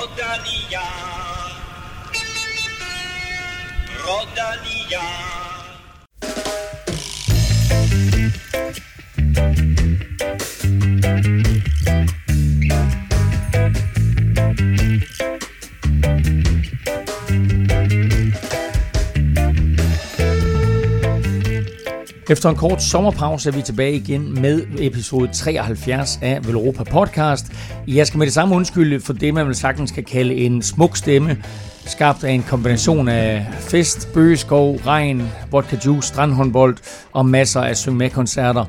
Rodalia. Rodalia. Efter en kort sommerpause er vi tilbage igen med episode 73 af Velropa Podcast. Jeg skal med det samme undskylde for det, man vel sagtens kan kalde en smuk stemme, skabt af en kombination af fest, bøgeskov, regn, vodka juice, strandhåndbold og masser af syng med koncerter.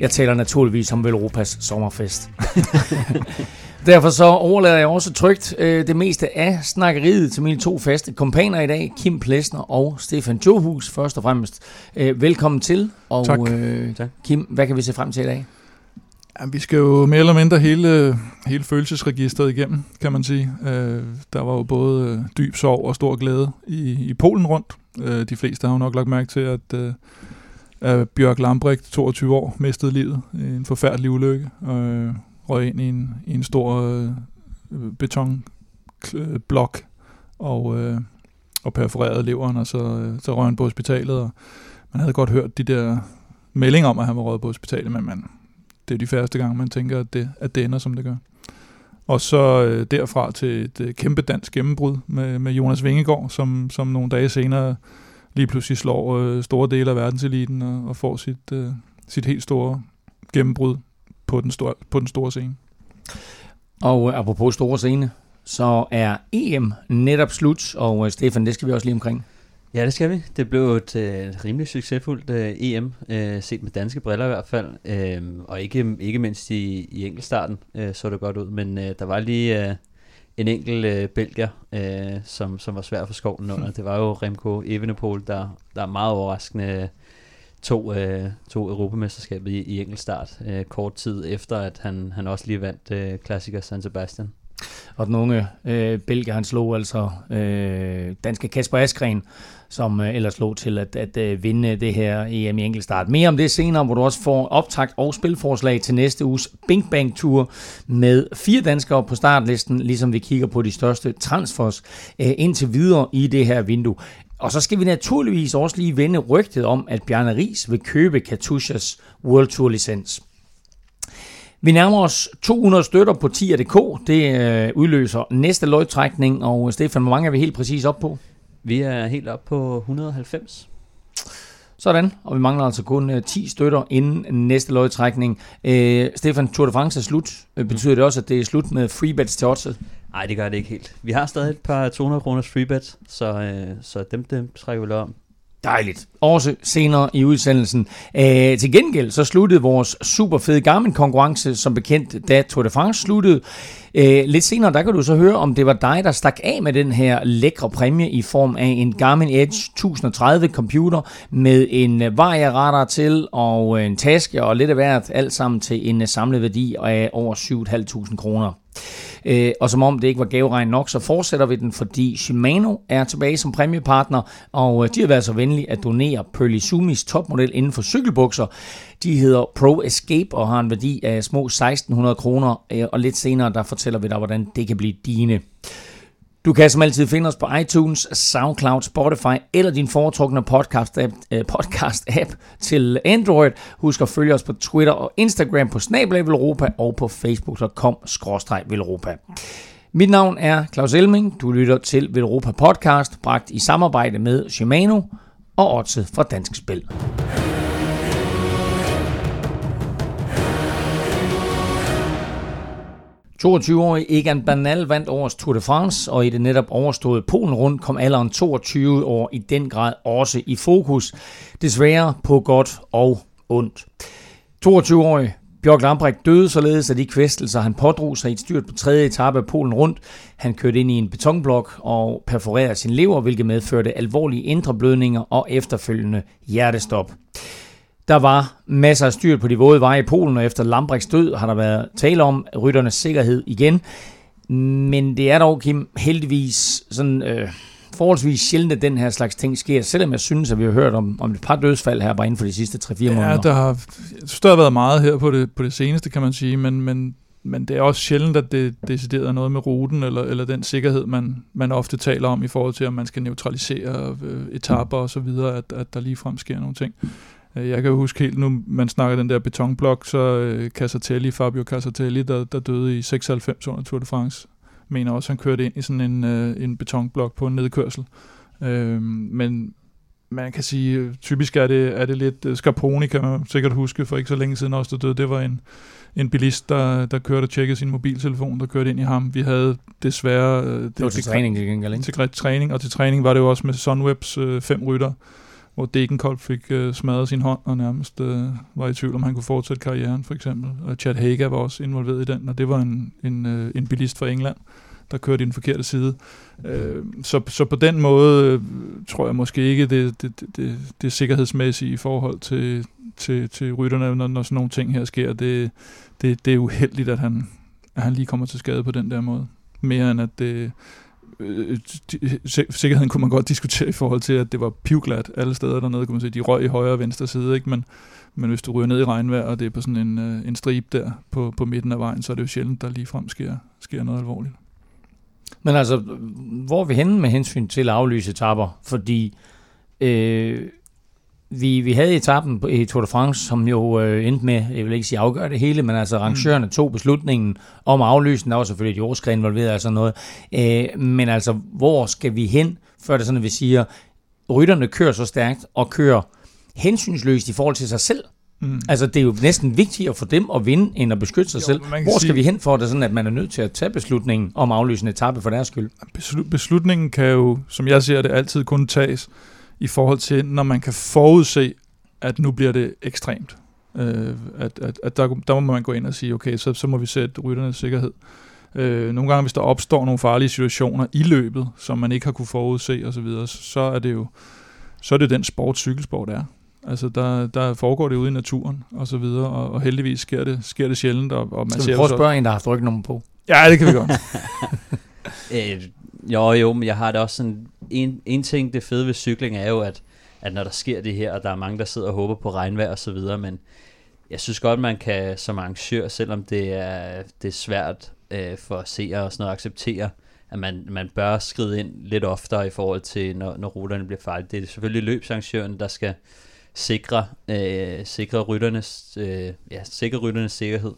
Jeg taler naturligvis om Velropas sommerfest. Derfor så overlader jeg også trygt øh, det meste af snakkeriet til mine to faste kompaner i dag, Kim Plesner og Stefan Johus, først og fremmest. Øh, velkommen til, og Tak. Øh, Tak. Kim, hvad kan vi se frem til i dag? Ja, vi skal jo mere eller mindre hele, hele følelsesregisteret igennem, kan man sige. Øh, der var jo både øh, dyb sorg og stor glæde i, i Polen rundt. Øh, de fleste har jo nok lagt mærke til, at, øh, Bjørk Lambrecht, 22 år, mistede livet i en forfærdelig ulykke. Øh, røg ind i en, i en stor øh, betonblok øh, og, øh, og perforerede leveren, og så, øh, så røg han på hospitalet. Og man havde godt hørt de der meldinger om, at han var røget på hospitalet, men man, det er de færreste gange, man tænker, at det, at det ender, som det gør. Og så øh, derfra til et øh, kæmpe dansk gennembrud med, med Jonas Vingegaard, som, som nogle dage senere lige pludselig slår øh, store dele af verdenseliten og, og får sit, øh, sit helt store gennembrud på den, store, på den store scene. Og øh, apropos store scene, så er EM netop slut, og øh, Stefan, det skal vi også lige omkring. Ja, det skal vi. Det blev et øh, rimelig succesfuldt øh, EM, øh, set med danske briller i hvert fald, øh, og ikke, ikke mindst i, i enkeltstarten øh, så det godt ud, men øh, der var lige øh, en enkelt øh, belgier, øh, som, som var svær for skoven under. Det var jo Remco Evenepoel, der, der er meget overraskende to, øh, to Europamesterskabet i, i enkeltstart, øh, kort tid efter, at han, han også lige vandt øh, klassiker San Sebastian. Og den unge øh, belgier, han slog altså øh, danske Kasper Askren, som øh, ellers lå til at, at øh, vinde det her EM i enkeltstart. Mere om det senere, hvor du også får optakt og spilforslag til næste uges Bing Bang Tour med fire danskere på startlisten, ligesom vi kigger på de største transfers øh, indtil videre i det her vindue. Og så skal vi naturligvis også lige vende rygtet om, at Bjarne Ries vil købe Katushas World Tour licens. Vi nærmer os 200 støtter på 10.dk. Det øh, udløser næste løgtrækning, og Stefan, hvor mange er vi helt præcis op på? Vi er helt op på 190. Sådan, og vi mangler altså kun øh, 10 støtter inden næste lodtrækning. Øh, Stefan, Tour de France er slut. Øh, betyder det også, at det er slut med freebets til odds? Nej, det gør det ikke helt. Vi har stadig et par 200 kroners freebets, så, øh, så dem, dem trækker vi om. Dejligt. Også senere i udsendelsen. Æh, til gengæld så sluttede vores super fede Garmin-konkurrence, som bekendt, da Tour de France sluttede. Æh, lidt senere, der kan du så høre, om det var dig, der stak af med den her lækre præmie i form af en Garmin Edge 1030 computer med en øh, varia-radar til og en taske og lidt af hvert, alt sammen til en samlet værdi af over 7.500 kroner. Øh, og som om det ikke var gaveregn nok, så fortsætter vi den, fordi Shimano er tilbage som præmiepartner, og øh, de har været så venlige at donere Pearly Sumis topmodel inden for cykelbukser. De hedder Pro Escape og har en værdi af små 1600 kroner, øh, og lidt senere der fortæller vi dig, hvordan det kan blive dine. Du kan som altid finde os på iTunes, SoundCloud, Spotify eller din foretrukne podcast-app, øh, podcast-app til Android. Husk at følge os på Twitter og Instagram på Snablag Europa og på facebook.com Europa. Mit navn er Claus Elming. Du lytter til Velropa Podcast, bragt i samarbejde med Shimano og Odset fra Dansk Spil. 22-årig Egan Bernal vandt årets Tour de France, og i det netop overståede Polen rundt kom alderen 22 år i den grad også i fokus. Desværre på godt og ondt. 22-årig Bjørk Lambrecht døde således af de kvæstelser, han pådrog sig i et styrt på tredje etape af Polen rundt. Han kørte ind i en betonblok og perforerede sin lever, hvilket medførte alvorlige indre blødninger og efterfølgende hjertestop. Der var masser af styr på de våde veje i Polen, og efter Lambrechts død har der været tale om rytternes sikkerhed igen. Men det er dog, Kim, heldigvis sådan øh, forholdsvis sjældent, at den her slags ting sker, selvom jeg synes, at vi har hørt om, om et par dødsfald her bare inden for de sidste 3-4 måneder. Ja, der har, der har været meget her på det, på det seneste, kan man sige, men, men men det er også sjældent, at det decideret er noget med ruten, eller, eller den sikkerhed, man, man ofte taler om i forhold til, at man skal neutralisere øh, etaper og så videre, at, at der lige frem sker nogle ting. Øh, jeg kan huske helt nu, man snakker den der betonblok, så øh, Casatelli, Fabio Casatelli, der, der døde i 96 under Tour de France, mener også, han kørte ind i sådan en, øh, en betonblok på en nedkørsel. Men man kan sige, typisk er det, er det lidt Scarponi, kan man sikkert huske, for ikke så længe siden også, der døde. Det var en, en bilist, der, der kørte og tjekkede sin mobiltelefon, der kørte ind i ham. Vi havde desværre... Det, det var til det, træning til gengæld, ikke? Til træning, og til træning var det jo også med Sunwebs øh, fem rytter, hvor Degenkolb fik øh, smadret sin hånd og nærmest øh, var i tvivl, om han kunne fortsætte karrieren, for eksempel. Og Chad Haga var også involveret i den, og det var en, en, øh, en bilist fra England, der kørte i den forkerte side. Øh, så, så på den måde øh, tror jeg måske ikke, det, det, det, det, det sikkerhedsmæssige i forhold til, til, til rytterne, når, når sådan nogle ting her sker. Det, det, det er uheldigt, at han, at han lige kommer til skade på den der måde. Mere end at det, øh, øh sikkerheden kunne man godt diskutere i forhold til, at det var pivglat alle steder dernede, kunne man se, de røg i højre og venstre side, ikke? Men, men hvis du ryger ned i regnvejr, og det er på sådan en, øh, en stribe der på, på midten af vejen, så er det jo sjældent, der ligefrem sker, sker noget alvorligt. Men altså, hvor er vi henne med hensyn til at aflyse etapper? Fordi øh, vi, vi havde etappen i Tour de France, som jo øh, endte med, jeg vil ikke sige afgøre det hele, men altså rangørerne mm. tog beslutningen om at aflyse den. Der var selvfølgelig et jordskred involveret og sådan noget. Øh, men altså, hvor skal vi hen, før det sådan, at vi siger, rytterne kører så stærkt og kører hensynsløst i forhold til sig selv. Mm. Altså, det er jo næsten vigtigere for dem at vinde, end at beskytte sig jo, selv. Hvor skal sige, vi hen for det, sådan at man er nødt til at tage beslutningen om at aflyse en etape for deres skyld? Beslutningen kan jo, som jeg ser det, altid kun tages i forhold til, når man kan forudse, at nu bliver det ekstremt. Øh, at at, at der, der må man gå ind og sige, okay, så, så må vi sætte rytternes sikkerhed. Øh, nogle gange, hvis der opstår nogle farlige situationer i løbet, som man ikke har kunne forudse osv., så, så er det jo så er det den sport, cykelsport er. Altså, der, der foregår det ude i naturen, og så videre, og, og heldigvis sker det, sker det sjældent. Og, og man Skal vi prøve at spørge en, der har haft ryggen på? Ja, det kan vi godt. øh, jo, jo, men jeg har det også sådan... En, en ting, det fede ved cykling er jo, at, at når der sker det her, og der er mange, der sidder og håber på regnvejr og så videre, men jeg synes godt, man kan som arrangør, selvom det er, det er svært øh, for seere og sådan noget at acceptere, at man, man bør skride ind lidt oftere i forhold til, når, når ruterne bliver fejlet. Det er selvfølgelig løbsarrangøren, der skal sikre, øh, sikre, rytternes, øh, ja, sikre rytternes sikkerhed.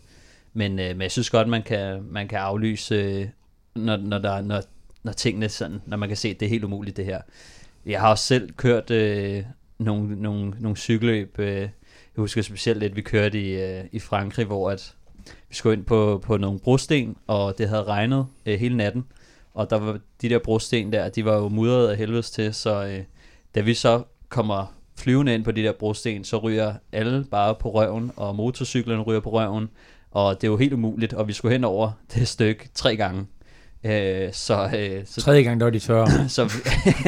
Men, øh, men jeg synes godt, man kan, man kan aflyse, øh, når, når, der, når, når tingene sådan, når man kan se, at det er helt umuligt det her. Jeg har også selv kørt øh, nogle, nogle, nogle cykelløb. Øh, jeg husker specielt lidt, vi kørte i, øh, i Frankrig, hvor at vi skulle ind på, på nogle brosten, og det havde regnet øh, hele natten. Og der var de der brosten der, de var jo mudret af helvedes til, så øh, da vi så kommer flyvende ind på de der brosten, så ryger alle bare på røven, og motorcyklerne ryger på røven, og det er jo helt umuligt, og vi skulle hen over det stykke tre gange. Øh, så, øh, så, Tredje gang, der var de tørre. så,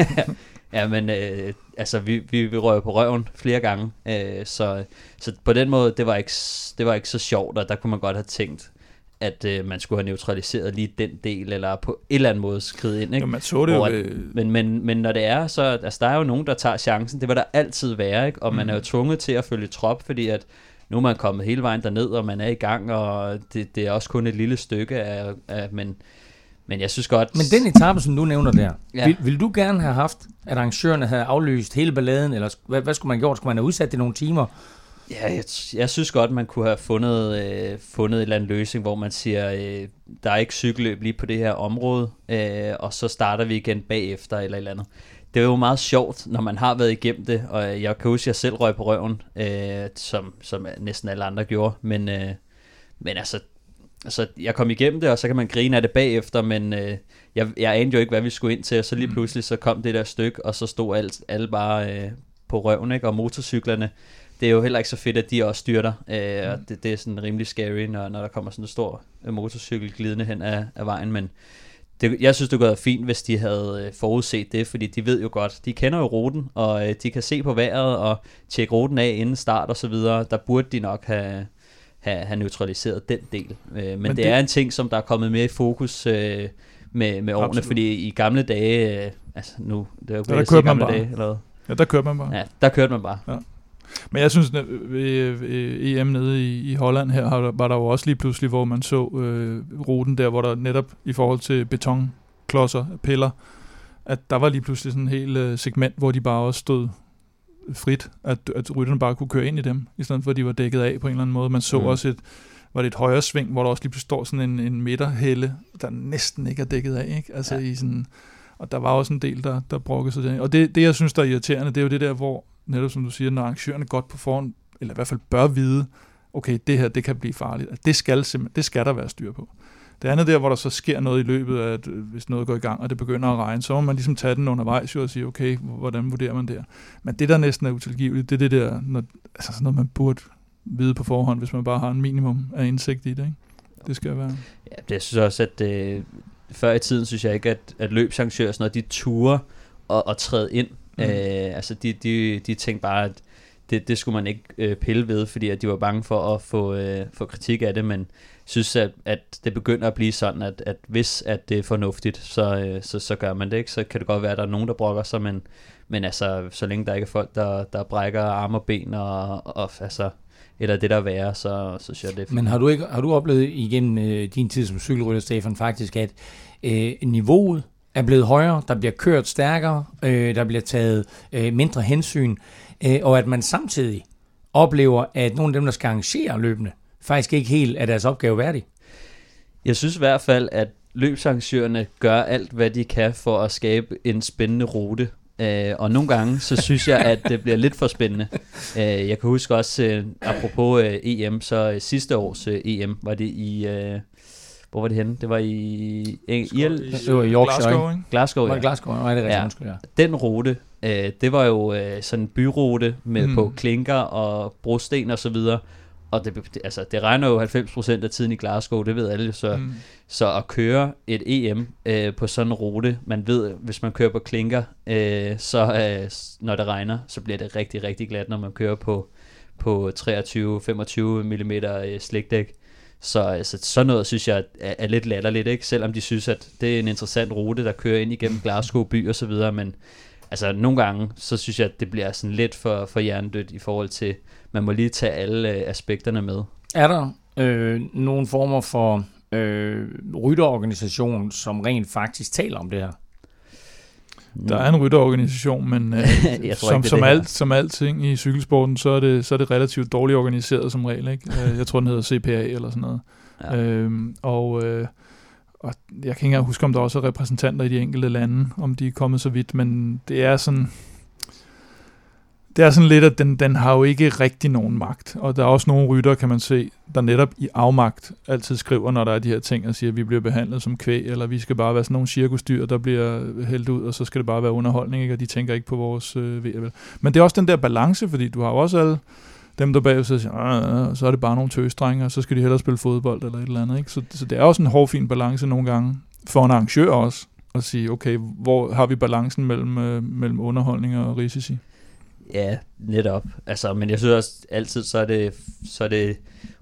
ja, men øh, altså, vi, vi, vi røg på røven flere gange, øh, så, så på den måde, det var, ikke, det var ikke så sjovt, og der kunne man godt have tænkt, at øh, man skulle have neutraliseret lige den del, eller på en eller anden måde skride ind. Ikke? Jo, man så det jo. At, men, men, men når det er, så altså, der er jo nogen, der tager chancen. Det vil der altid være, ikke? og mm. man er jo tvunget til at følge trop, fordi at nu er man kommet hele vejen derned, og man er i gang, og det, det er også kun et lille stykke af, af men, men jeg synes godt... Men den etape, som du nævner der, ja. vil, vil du gerne have haft, at arrangørerne havde aflyst hele balladen, eller hvad, hvad skulle man have gjort? Skulle man have udsat det nogle timer? Ja, jeg, jeg synes godt, man kunne have fundet, øh, fundet en eller anden løsning, hvor man siger, øh, der er ikke cykelløb lige på det her område, øh, og så starter vi igen bagefter eller et eller andet. Det er jo meget sjovt, når man har været igennem det, og jeg kan huske, at jeg selv røg på røven, øh, som, som næsten alle andre gjorde, men, øh, men altså, altså, jeg kom igennem det, og så kan man grine af det bagefter, men øh, jeg, jeg anede jo ikke, hvad vi skulle ind til, og så lige mm. pludselig så kom det der stykke, og så stod alt, alle bare øh, på røven, ikke? og motorcyklerne, det er jo heller ikke så fedt, at de også styrter. Øh, og mm. det, det er sådan rimelig scary, når, når der kommer sådan en stor øh, motorcykel glidende hen af, af vejen. Men det, jeg synes, det kunne være fint, hvis de havde øh, forudset det, fordi de ved jo godt, de kender jo ruten, og øh, de kan se på vejret og tjekke ruten af inden start og så videre. Der burde de nok have, have, have neutraliseret den del. Øh, men, men det, det er en ting, som der er kommet mere i fokus øh, med, med årene, Absolut. fordi i gamle dage, øh, altså nu, det er jo ja, der gamle bare. dage, eller hvad? Ja, der kørte man bare. Ja, der kørte man bare. Ja. Men jeg synes, at ved, ved EM nede i, i Holland her, har, var der jo også lige pludselig, hvor man så øh, ruten der, hvor der netop i forhold til betonklodser, piller, at der var lige pludselig sådan en hel øh, segment, hvor de bare også stod frit, at, at rytterne bare kunne køre ind i dem, i stedet for at de var dækket af på en eller anden måde. Man så mm. også et, var det et højre sving, hvor der også lige står sådan en, en midterhælde, der næsten ikke er dækket af, ikke? Altså ja. i sådan, og der var også en del, der, der brokkede sig der. Og det, det, jeg synes, der er irriterende, det er jo det der, hvor, netop som du siger, når arrangørerne godt på forhånd, eller i hvert fald bør vide, okay, det her, det kan blive farligt. Det skal, det skal der være styr på. Det andet der, hvor der så sker noget i løbet af, at øh, hvis noget går i gang, og det begynder at regne, så må man ligesom tage den undervejs og sige, okay, hvordan vurderer man der? Men det, der næsten er utilgiveligt, det er det der, når, altså sådan noget, man burde vide på forhånd, hvis man bare har en minimum af indsigt i det. Ikke? Det skal være. Ja, det synes også, at øh, før i tiden synes jeg ikke, at, at løbsarrangører sådan noget, de ture og, og træde ind. Mm. Øh, altså de, de, de tænkte bare, at det, det skulle man ikke øh, pille ved, fordi at de var bange for at få, øh, få kritik af det, men synes, at, at det begynder at blive sådan, at, at hvis at det er fornuftigt, så, øh, så, så gør man det ikke. Så kan det godt være, at der er nogen, der brokker sig, men, men altså, så længe der ikke er folk, der, der brækker arme og ben, og, og altså, eller det der er værre, så, så synes jeg, det er. Men har du, ikke, har du oplevet igennem øh, din tid som cykelrytter, Stefan, faktisk, at øh, niveauet er blevet højere, der bliver kørt stærkere, øh, der bliver taget øh, mindre hensyn, øh, og at man samtidig oplever, at nogle af dem, der skal arrangere løbende, faktisk ikke helt er deres opgave værdig. Jeg synes i hvert fald, at løbsarrangørerne gør alt, hvad de kan for at skabe en spændende rute. Uh, og nogle gange, så synes jeg, at det bliver lidt for spændende. Uh, jeg kan huske også, øh, apropos EM, så sidste års EM var det i... Uh, hvor var det henne? Det var i... I, Irl- det var i Yorkshire, Glasgow, ikke? Glasgow, ja. Var det Glasgow? Nej, det er rigtigt, ja. ja. Den rute, uh, det var jo uh, sådan en byrute med mm. på klinker og brosten og så videre og det, altså, det regner jo 90% af tiden i Glasgow, det ved alle, så, mm. så at køre et EM øh, på sådan en rute, man ved, hvis man kører på klinker, øh, så øh, når det regner, så bliver det rigtig, rigtig glat, når man kører på, på 23-25 mm øh, slikdæk. Så øh, så sådan noget synes jeg er, er lidt latterligt, ikke? selvom de synes, at det er en interessant rute, der kører ind igennem Glasgow by og så videre, men altså nogle gange, så synes jeg, at det bliver sådan lidt for, for hjernedødt i forhold til, man må lige tage alle øh, aspekterne med. Er der øh, nogle former for øh, rytterorganisation, som rent faktisk taler om det her? Der er en rytterorganisation, men øh, jeg tror som, ikke, det som, det alt, som alting i cykelsporten, så er, det, så er det relativt dårligt organiseret som regel. Ikke? Øh, jeg tror, den hedder CPA eller sådan noget. Ja. Øhm, og, øh, og jeg kan ikke engang huske, om der også er repræsentanter i de enkelte lande, om de er kommet så vidt, men det er sådan det er sådan lidt, at den, den har jo ikke rigtig nogen magt. Og der er også nogle rytter, kan man se, der netop i afmagt altid skriver, når der er de her ting, og siger, at vi bliver behandlet som kvæg, eller vi skal bare være sådan nogle cirkusdyr, der bliver hældt ud, og så skal det bare være underholdning, ikke? og de tænker ikke på vores øh, ved Men det er også den der balance, fordi du har jo også alle dem, der bagved siger, øh, så er det bare nogle tøsdrenge, og så skal de hellere spille fodbold eller et eller andet. Ikke? Så, så det er også en hård, fin balance nogle gange, for en arrangør også, at sige, okay, hvor har vi balancen mellem, øh, mellem underholdning og risici? Ja, netop. Altså, men jeg synes også altid, så er det, så er det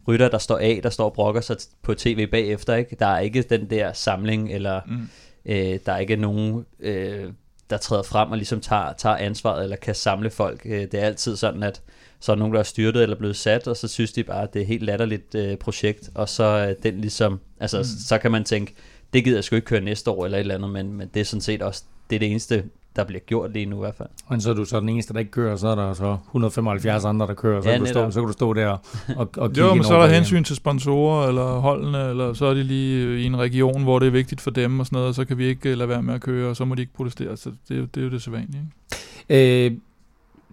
rytter, der står af, der står og brokker sig på tv bagefter. Ikke? Der er ikke den der samling, eller mm. øh, der er ikke nogen, øh, der træder frem og ligesom tager, tager ansvaret, eller kan samle folk. Øh, det er altid sådan, at så er nogen, der er styrtet eller blevet sat, og så synes de bare, at det er et helt latterligt øh, projekt, og så øh, den ligesom, altså, mm. så kan man tænke, det gider jeg sgu ikke køre næste år, eller et eller andet, men, men det er sådan set også, det er det eneste der bliver gjort lige nu i hvert fald. Men så er du så den eneste, der ikke kører, så er der så 175 andre, der kører, så, ja, kan, du stå, så kan du stå der og, og kigge Jo, men så er der hensyn til sponsorer eller holdene, eller så er de lige i en region, hvor det er vigtigt for dem og sådan noget, og så kan vi ikke øh, lade være med at køre, og så må de ikke protestere. Så det, er jo, det er jo det sædvanlige. Ikke? Øh,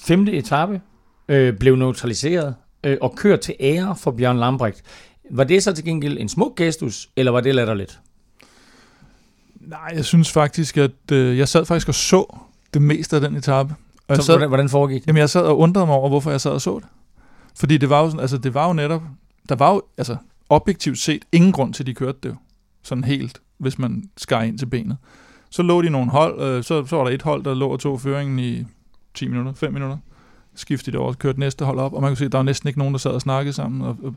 femte etape øh, blev neutraliseret øh, og kørt til ære for Bjørn Lambrecht. Var det så til gengæld en smuk gestus, eller var det latterligt? Nej, jeg synes faktisk, at øh, jeg sad faktisk og så det meste af den etape. Og så, sad, hvordan, hvordan foregik det? Jamen, jeg sad og undrede mig over, hvorfor jeg sad og så det. Fordi det var jo, sådan, altså, det var jo netop, der var jo, altså, objektivt set ingen grund til, at de kørte det jo. Sådan helt, hvis man skar ind til benet. Så lå de nogle hold, øh, så, så var der et hold, der lå og tog føringen i 10 minutter, 5 minutter. Skiftede det over, kørte næste hold op, og man kunne se, at der var næsten ikke nogen, der sad og snakkede sammen. Og, og,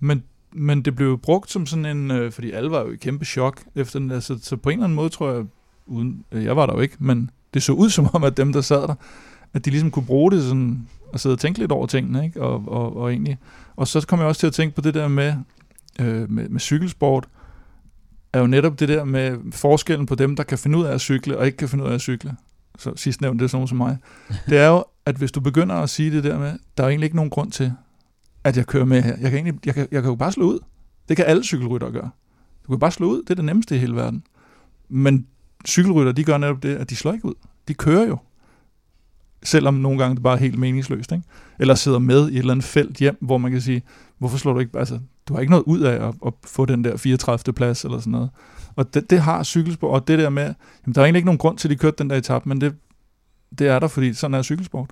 men men det blev brugt som sådan en, øh, fordi alle var jo i kæmpe chok efter den, altså, så på en eller anden måde tror jeg, uden, øh, jeg var der jo ikke, men det så ud som om, at dem, der sad der, at de ligesom kunne bruge det sådan, at sidde og tænke lidt over tingene, ikke? Og, og, og egentlig. Og så kom jeg også til at tænke på det der med, øh, med, med cykelsport, er jo netop det der med forskellen på dem, der kan finde ud af at cykle, og ikke kan finde ud af at cykle. Så sidst nævnte det er sådan nogen som mig. Det er jo, at hvis du begynder at sige det der med, der er egentlig ikke nogen grund til, at jeg kører med her. Jeg kan, egentlig, jeg kan, jeg kan jo bare slå ud. Det kan alle cykelryttere gøre. Du kan bare slå ud. Det er det nemmeste i hele verden. Men cykelrytter, de gør netop det, at de slår ikke ud. De kører jo. Selvom nogle gange det bare er helt meningsløst. Ikke? Eller sidder med i et eller andet felt hjem, hvor man kan sige, hvorfor slår du ikke... Altså, du har ikke noget ud af at, at få den der 34. plads eller sådan noget. Og det, det har cykelsport, og det der med, jamen, der er egentlig ikke nogen grund til, at de kørte den der etape, men det, det er der, fordi sådan er cykelsport.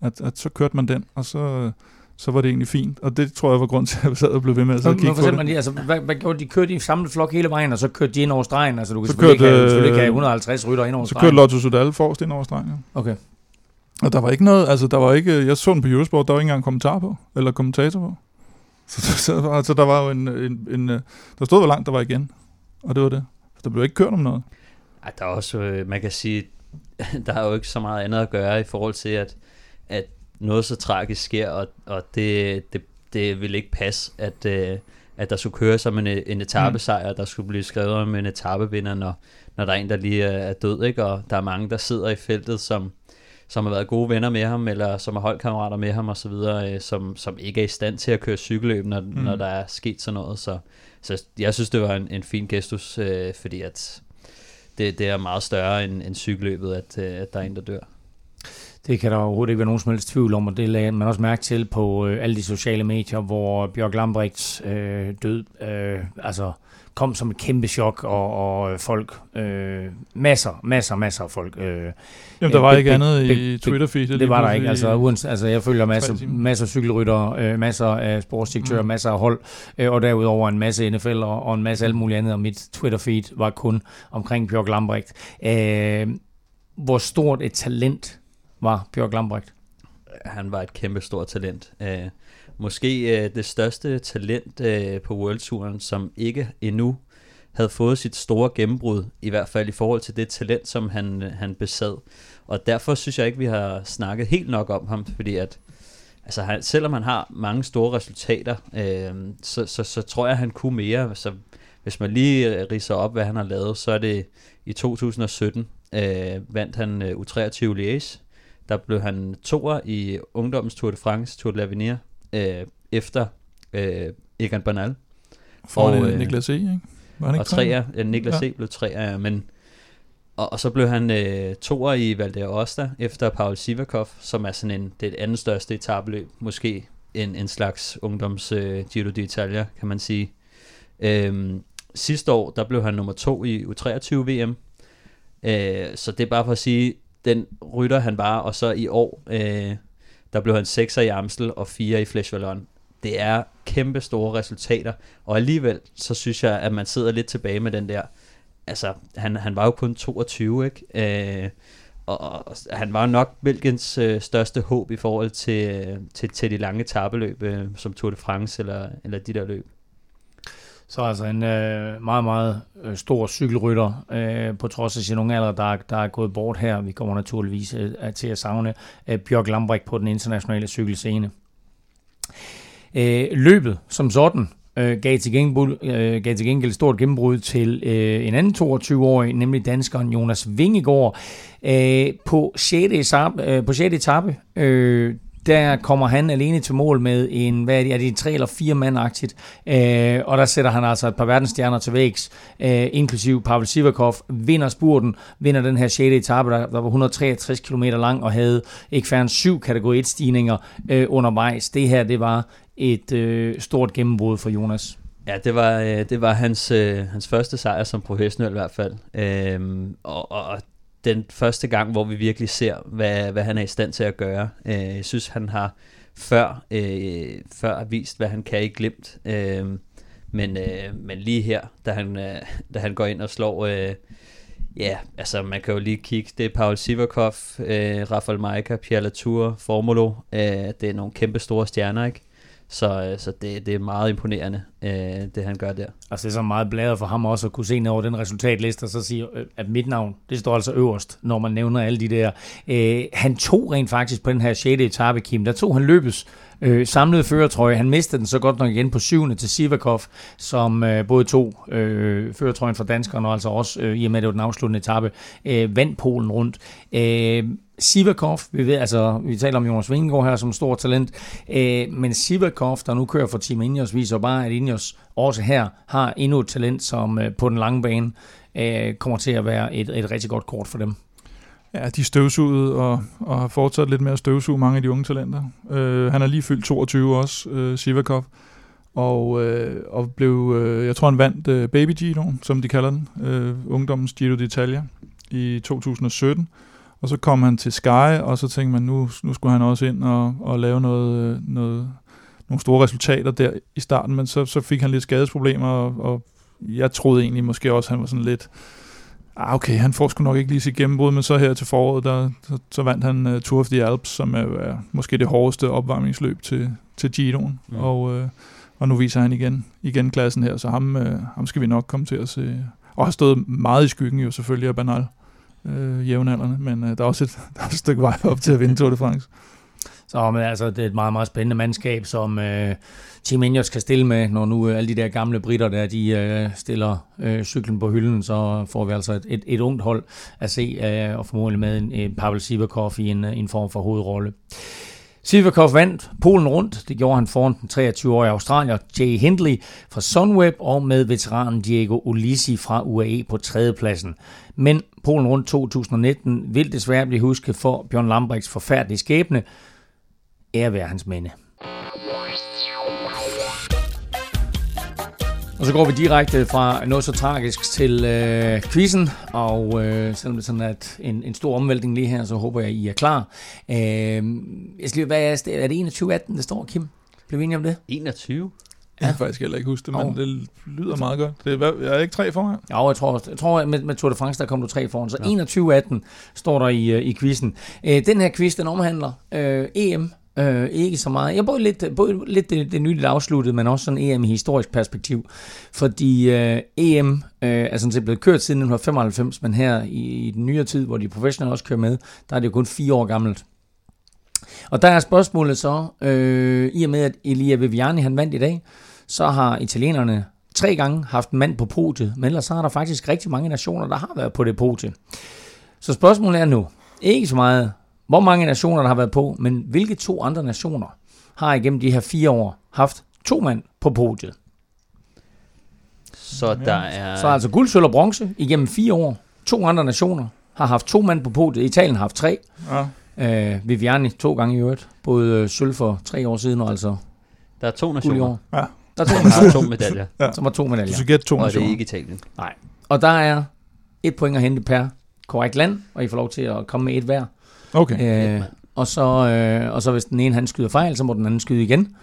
At, at så kørte man den, og så, så var det egentlig fint. Og det tror jeg var grund til, at jeg sad og blev ved med at, så kigge på det. altså, hvad, hvad gjorde de? Kørte de samlet flok hele vejen, og så kørte de ind over stregen? Altså, du kan så selvfølgelig, kørte, ikke have, selvfølgelig ikke have 150 rytter ind over så stregen. Så kørte Lotto Sudal forrest ind over stregen, ja. Okay. Og der var ikke noget, altså der var ikke, jeg så den på Eurosport, der var ikke engang kommentar på, eller kommentator på. Så, så, så altså, der var jo en, en, en, øh, der stod, hvor langt der var igen. Og det var det. Der blev ikke kørt om noget. Ej, der er også, øh, man kan sige, der er jo ikke så meget andet at gøre i forhold til, at, at noget så tragisk sker, og, og det, det, det vil ikke passe, at, øh, at der skulle køre som en, en etappesejr, mm. der skulle blive skrevet om en etapevinder, når, når der er en, der lige er død, ikke? og der er mange, der sidder i feltet, som, som har været gode venner med ham, eller som er holdkammerater med ham osv., øh, som, som ikke er i stand til at køre cykelløb, når, mm. når der er sket sådan noget. Så, så jeg synes, det var en, en fin gestus, øh, fordi at det, det er meget større end, end cykelløbet, at, øh, at der er en, der dør. Det kan der overhovedet ikke være nogen som helst tvivl om, og det lagde man også mærke til på øh, alle de sociale medier, hvor Bjørk Lambrechts øh, død, øh, altså kom som et kæmpe chok, og, og folk, øh, masser, masser, masser af folk. Øh, Jamen, der var ikke andet i Twitter-feedet. Det, det var der ikke. Altså, uans, altså, jeg følger masser, masser af cykelrytter, øh, masser af sportsdirektører, mm. masser af hold, øh, og derudover en masse NFL og, og en masse alt muligt andet, og mit Twitter-feed var kun omkring Bjørk Lambrecht. Øh, hvor stort et talent var Bjørk Lambrecht? Han var et kæmpe stort talent. Øh, måske øh, det største talent øh, på World Touren, som ikke endnu havde fået sit store gennembrud, i hvert fald i forhold til det talent, som han, øh, han besad. Og derfor synes jeg ikke, vi har snakket helt nok om ham, fordi at altså han, selvom han har mange store resultater, øh, så, så, så tror jeg, han kunne mere. Altså, hvis man lige øh, riser op, hvad han har lavet, så er det i 2017, øh, vandt han øh, U23 Liège. Der blev han toer i ungdommens Tour de France, Tour de l'Avenir, øh, efter øh, Egan Bernal. For og, øh, Niklas E., ikke? Var han ikke og træer, ja, Niklas ja. E. blev træer, men og, og så blev han øh, toer i Val d'Aosta efter Paul Sivakov, som er sådan en, det andet største etabeløb, måske en, en slags ungdoms øh, Giro d'Italia, kan man sige. Øhm, sidste år, der blev han nummer to i U23 VM, øh, så det er bare for at sige, den rytter han var, og så i år, øh, der blev han 6 i Amstel og 4 i Flesh Vallon. Det er kæmpe store resultater, og alligevel så synes jeg, at man sidder lidt tilbage med den der, altså han, han var jo kun 22, ikke? Øh, og, og han var nok Belgiens øh, største håb i forhold til, øh, til, til de lange tabeløb, øh, som Tour de France eller, eller de der løb. Så altså en øh, meget, meget øh, stor cykelrytter, øh, på trods af sin unge alder, der, der er gået bort her. Vi kommer naturligvis øh, til at savne øh, Bjørk Lambrik på den internationale cykelscene. Øh, løbet som sådan øh, gav, til gengæld, øh, gav til gengæld stort gennembrud til øh, en anden 22-årig, nemlig danskeren Jonas Vingegaard. Øh, på 6. Øh, etape, øh, på 6. etape øh, der kommer han alene til mål med en, hvad er det, er det tre eller fire mandagtigt, øh, og der sætter han altså et par verdensstjerner til vægs, øh, inklusiv Pavel Sivakov, vinder spurten, vinder den her 6. etape, der, der var 163 km lang, og havde ikke færre end syv kategori 1 stigninger øh, undervejs. Det her, det var et øh, stort gennembrud for Jonas. Ja, det var, øh, det var hans, øh, hans første sejr som professionel i hvert fald. Øhm, og, og den første gang, hvor vi virkelig ser, hvad, hvad han er i stand til at gøre. Øh, jeg synes, han har før, øh, før vist, hvad han kan i glimt. Øh, men, øh, men lige her, da han, øh, da han går ind og slår... Øh, Ja, altså man kan jo lige kigge, det er Paul Sivakov, øh, Rafael Majka, Pierre Latour, Formulo, øh, det er nogle kæmpe store stjerner, ikke? Så, øh, så det, det er meget imponerende. øh, det han gør der. Altså det er så meget bladet for ham også at kunne se ned over den resultatliste, og så sige, øh, at mit navn, det står altså øverst, når man nævner alle de der. Øh, han tog rent faktisk på den her 6. etape, Kim, der tog han løbes øh, samlede føretrøje. Han mistede den så godt nok igen på 7. til Sivakov, som øh, både tog øh, føretrøjen fra danskerne, og altså også, øh, i og med at det var den afsluttende etape, øh, vandt Polen rundt. Øh, Sivakov, vi ved, altså, vi taler om Jonas Vingegaard her som stor talent, øh, men Sivakov, der nu kører for Team Ineos, viser bare, at Ineos også her har endnu et talent, som øh, på den lange bane øh, kommer til at være et, et rigtig godt kort for dem. Ja, de støvsugede og, og har fortsat lidt med at støvsuge mange af de unge talenter. Øh, han er lige fyldt 22 også, øh, Sivakov, og, øh, og blev, øh, jeg tror han vandt øh, Baby Giro, som de kalder den, øh, ungdommens Giro d'Italia i 2017. Og så kom han til Sky, og så tænkte man, nu, nu skulle han også ind og, og lave noget, øh, noget, nogle store resultater der i starten, men så, så fik han lidt skadesproblemer, og, og jeg troede egentlig måske også, at han var sådan lidt, ah, okay, han får sgu nok ikke lige sit gennembrud, men så her til foråret, der, så, så vandt han uh, Tour of the Alps, som er, er måske det hårdeste opvarmningsløb til, til Giroen, mm. og, uh, og nu viser han igen, igen klassen her, så ham, uh, ham skal vi nok komme til at se, og har stået meget i skyggen jo selvfølgelig af Banal øh, jævnaldrende, men øh, der, er også et, der er et stykke vej op til at vinde Tour de France. Så men altså, det er et meget, meget spændende mandskab, som øh, Team Ineos kan stille med, når nu øh, alle de der gamle britter der, de øh, stiller øh, cyklen på hylden, så får vi altså et, et, et ungt hold at se, øh, og formodentlig med en, en Pavel Sivakov i en, øh, en form for hovedrolle. Sivakov vandt Polen rundt. Det gjorde han foran den 23-årige australier Jay Hindley fra Sunweb og med veteranen Diego Ulisi fra UAE på tredjepladsen. Men Polen rundt 2019 vil desværre blive husket for Bjørn Lambrechts forfærdelige skæbne. Ære være hans minde. Og så går vi direkte fra noget så tragisk til øh, quizzen, og øh, selvom det er sådan at en, en stor omvæltning lige her, så håber jeg, I er klar. Øh, jeg skal lige, hvad er, er det 21 18, det står, Kim? Blev vi enige om det? 21? Jeg kan faktisk heller ikke huske det, men oh. det lyder meget godt. Det er, jeg er ikke tre foran? Ja, jeg tror, jeg tror med, med Tour de France, der kom du tre foran. Så ja. 21-18 står der i, øh, i quizzen. Øh, den her quiz, den omhandler øh, EM Øh, ikke så meget. Jeg både lidt, både lidt det, det nyligt afsluttet, men også sådan EM i historisk perspektiv. Fordi øh, EM øh, er sådan set blevet kørt siden 1995, men her i, i den nyere tid, hvor de professionelle også kører med, der er det jo kun fire år gammelt. Og der er spørgsmålet så, øh, i og med at Elia Viviani han vandt i dag, så har italienerne tre gange haft en mand på podiet, men ellers så har der faktisk rigtig mange nationer, der har været på det podie. Så spørgsmålet er nu, ikke så meget, hvor mange nationer der har været på, men hvilke to andre nationer har igennem de her fire år haft to mand på podiet? Så der er... Så altså guld, sølv og bronze igennem fire år. To andre nationer har haft to mand på podiet. Italien har haft tre. Ja. Øh, Viviani to gange i øvrigt. Både øh, sølv for tre år siden og altså Der er to nationer. Ja. Der er to nationer. to medaljer. ja. Som var to medaljer. Du skal gætte to og nationer. Og det er ikke Italien. Nej. Og der er et point at hente per korrekt land, og I får lov til at komme med et hver. Okay. Øh, og, så, øh, og så hvis den ene han skyder fejl, så må den anden skyde igen.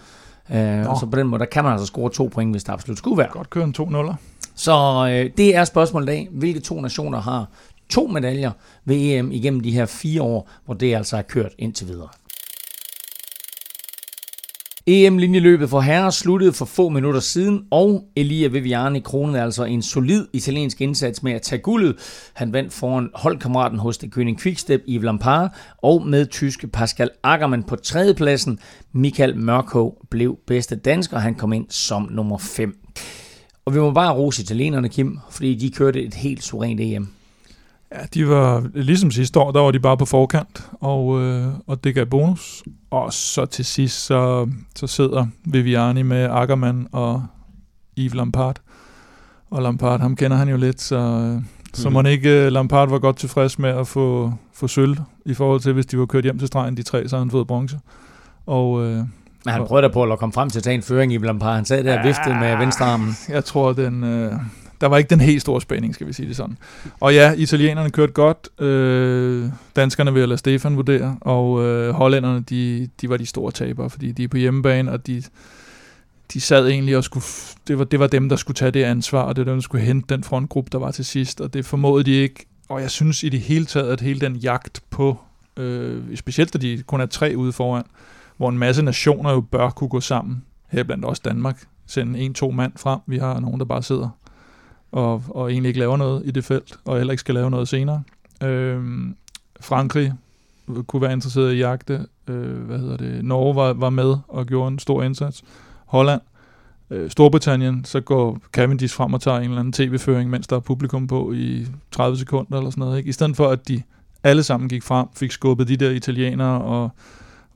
Øh, og så på den måde, der kan man altså score to point, hvis der absolut skulle være. Godt køre en 2-0'er. Så øh, det er spørgsmålet i dag. Hvilke to nationer har to medaljer ved EM igennem de her fire år, hvor det altså er kørt indtil videre? EM-linjeløbet for herrer sluttede for få minutter siden, og Elia Viviani kronede altså en solid italiensk indsats med at tage guldet. Han vandt foran holdkammeraten hos det König Quickstep i Lampard, og med tyske Pascal Ackermann på tredjepladsen. Michael Mørkov blev bedste dansker, han kom ind som nummer 5. Og vi må bare rose italienerne, Kim, fordi de kørte et helt suverænt EM. Ja, de var ligesom sidste år, der var de bare på forkant, og, øh, og det gav bonus. Og så til sidst, så, så sidder Viviani med Ackermann og Yves Lampard. Og Lampard, ham kender han jo lidt, så, mm. så må ikke øh, Lampard var godt tilfreds med at få, få sølv, i forhold til, hvis de var kørt hjem til stregen, de tre, så har han fået bronze. Og, øh, men han prøvede da på at komme frem til at tage en føring i Lampard. Han sad der og viftede med venstre armen. Jeg tror, den, øh, der var ikke den helt store spænding, skal vi sige det sådan. Og ja, italienerne kørte godt, øh, danskerne vil jeg lade Stefan vurdere, og øh, hollænderne, de, de var de store tabere, fordi de er på hjemmebane, og de, de sad egentlig og skulle, det var, det var dem, der skulle tage det ansvar, og det var dem, der skulle hente den frontgruppe, der var til sidst, og det formåede de ikke. Og jeg synes i det hele taget, at hele den jagt på, øh, specielt da de kun er tre ude foran, hvor en masse nationer jo bør kunne gå sammen, her blandt også Danmark, sende en-to mand frem. Vi har nogen, der bare sidder og, og egentlig ikke laver noget i det felt, og heller ikke skal lave noget senere. Øh, Frankrig kunne være interesseret i jagte. Øh, hvad hedder det? Norge var, var med og gjorde en stor indsats. Holland. Øh, Storbritannien, så går Cavendish frem og tager en eller anden tv-føring, mens der er publikum på i 30 sekunder eller sådan noget. Ikke? I stedet for, at de alle sammen gik frem, fik skubbet de der italienere og,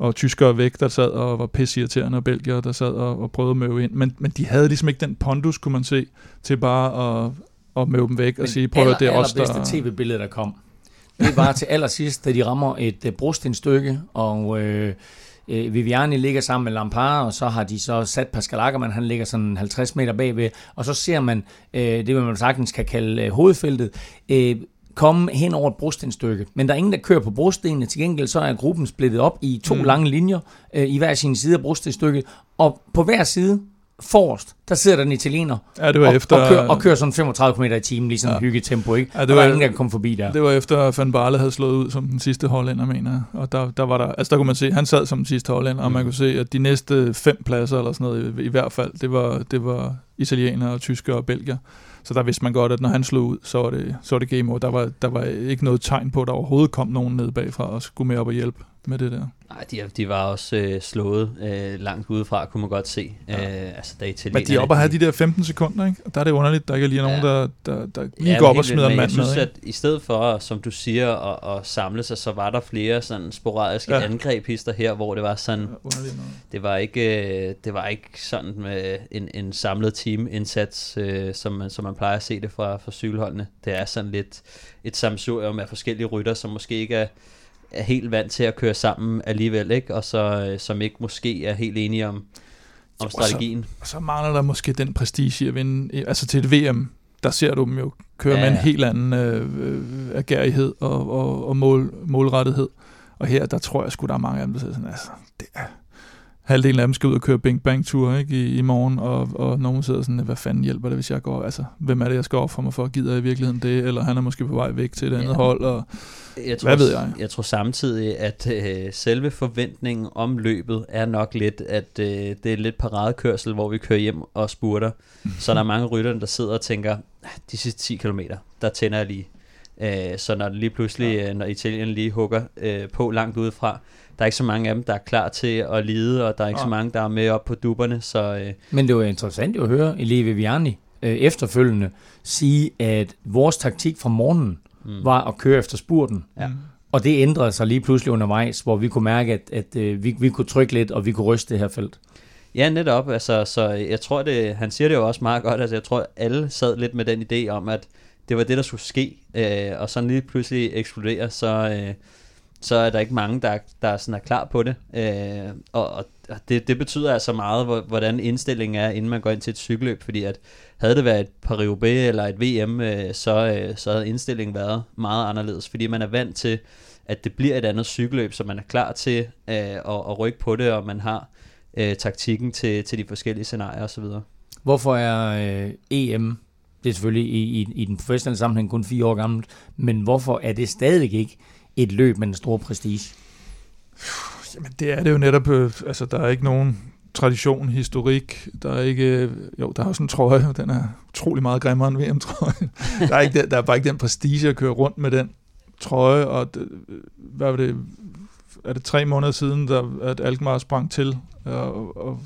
og tyskere væk, der sad og var pissirriterende, og belgier, der sad og, og prøvede at møve ind. Men, men de havde ligesom ikke den pondus, kunne man se, til bare at, at møve dem væk men og sige, prøv at det er os, der... Det tv-billede, der kom, det var til allersidst, da de rammer et uh, brostenstykke, og øh, øh, Viviani ligger sammen med Lampard, og så har de så sat Pascal Ackermann, han ligger sådan 50 meter bagved, og så ser man øh, det, man sagtens kan kalde øh, hovedfeltet, øh, komme hen over et brostenstykke. Men der er ingen, der kører på brostenene. Til gengæld så er gruppen splittet op i to mm. lange linjer øh, i hver sin side af brostenstykket. Og på hver side forrest, der sidder der en italiener ja, det var og, efter, og, kører, og kører sådan 35 km i timen, lige sådan ja. hyggetempo, ikke? Ja, det var, der var ingen, der kom forbi der. Det var efter Van Barle havde slået ud som den sidste hollænder, mener jeg. Og der, der var der, altså der kunne man se, han sad som den sidste hollænder, mm. og man mm. kunne se, at de næste fem pladser, eller sådan noget, i, i hvert fald, det var, det var italienere, tyskere og belgier. Så der vidste man godt, at når han slog ud, så var det, så var det game over. Der var, der var ikke noget tegn på, at der overhovedet kom nogen ned bagfra og skulle med op og hjælpe med det der. Nej, de, de var også øh, slået øh, langt udefra, kunne man godt se. Ja. Øh, altså, da Men de er oppe og have de der 15 sekunder, ikke? Og der er det underligt, der ikke er lige nogen, ja. der, der, der lige ja, går op og smider en mand med. Jeg synes, at i stedet for, som du siger, at, at samle sig, så var der flere sådan sporadiske ja. angrebhister her, hvor det var sådan, ja, det var ikke, øh, det var ikke sådan med en, en samlet team-indsats, øh, som, man, som man plejer at se det fra, fra cykelholdene. Det er sådan lidt et samsurium af forskellige rytter, som måske ikke er er helt vant til at køre sammen alligevel, ikke? og så, øh, som ikke måske er helt enige om, om strategien. Og så, og så mangler der måske den prestige at vinde, altså til et VM, der ser du dem jo køre ja. med en helt anden øh, øh, agerighed og, og, og mål, målrettighed. Og her, der tror jeg sgu, der er mange af dem, der siger sådan, altså, det er, halvdelen af dem skal ud og køre Bing Bang Tour ikke, i, i morgen, og, og nogen sidder sådan, hvad fanden hjælper det, hvis jeg går, altså, hvem er det, jeg skal ofre mig for, gider jeg i virkeligheden det, eller han er måske på vej væk til et andet ja. hold, og jeg tror, hvad ved jeg? Jeg tror samtidig, at øh, selve forventningen om løbet er nok lidt, at øh, det er lidt paradekørsel, hvor vi kører hjem og spurter, så der er mange rytter, der sidder og tænker, ah, de sidste 10 km, der tænder jeg lige. Øh, så når det lige pludselig, ja. Øh, når Italien lige hugger øh, på langt udefra, der er ikke så mange af dem, der er klar til at lide, og der er ikke ja. så mange, der er med op på duberne. Så, øh. Men det var interessant at høre Elie Viviani øh, efterfølgende sige, at vores taktik fra morgenen mm. var at køre efter spurten. Ja. Og det ændrede sig lige pludselig undervejs, hvor vi kunne mærke, at, at øh, vi, vi kunne trykke lidt, og vi kunne ryste det her felt. Ja, netop. Altså, så jeg tror, det, han siger det jo også meget godt. Altså, jeg tror, alle sad lidt med den idé om, at det var det, der skulle ske. Øh, og så lige pludselig eksplodere, så, øh, så er der ikke mange, der, der sådan er klar på det. Øh, og og det, det betyder altså meget, hvordan indstillingen er, inden man går ind til et cykelløb, fordi at havde det været et Paris-Roubaix eller et VM, øh, så, øh, så havde indstillingen været meget anderledes, fordi man er vant til, at det bliver et andet cykelløb, så man er klar til øh, at, at rykke på det, og man har øh, taktikken til, til de forskellige scenarier osv. Hvorfor er øh, EM, det er selvfølgelig i, i, i den professionelle sammenhæng kun fire år gammelt, men hvorfor er det stadig ikke et løb med en stor prestige? Jamen, det er det jo netop. Øh, altså, der er ikke nogen tradition, historik. Der er ikke... Øh, jo, der er også en trøje. Den er utrolig meget grimmere end VM-trøjen. der, er ikke, der er bare ikke den prestige at køre rundt med den trøje. Og det, øh, hvad var det? Er det tre måneder siden, der, at Alkmaar sprang til og, og,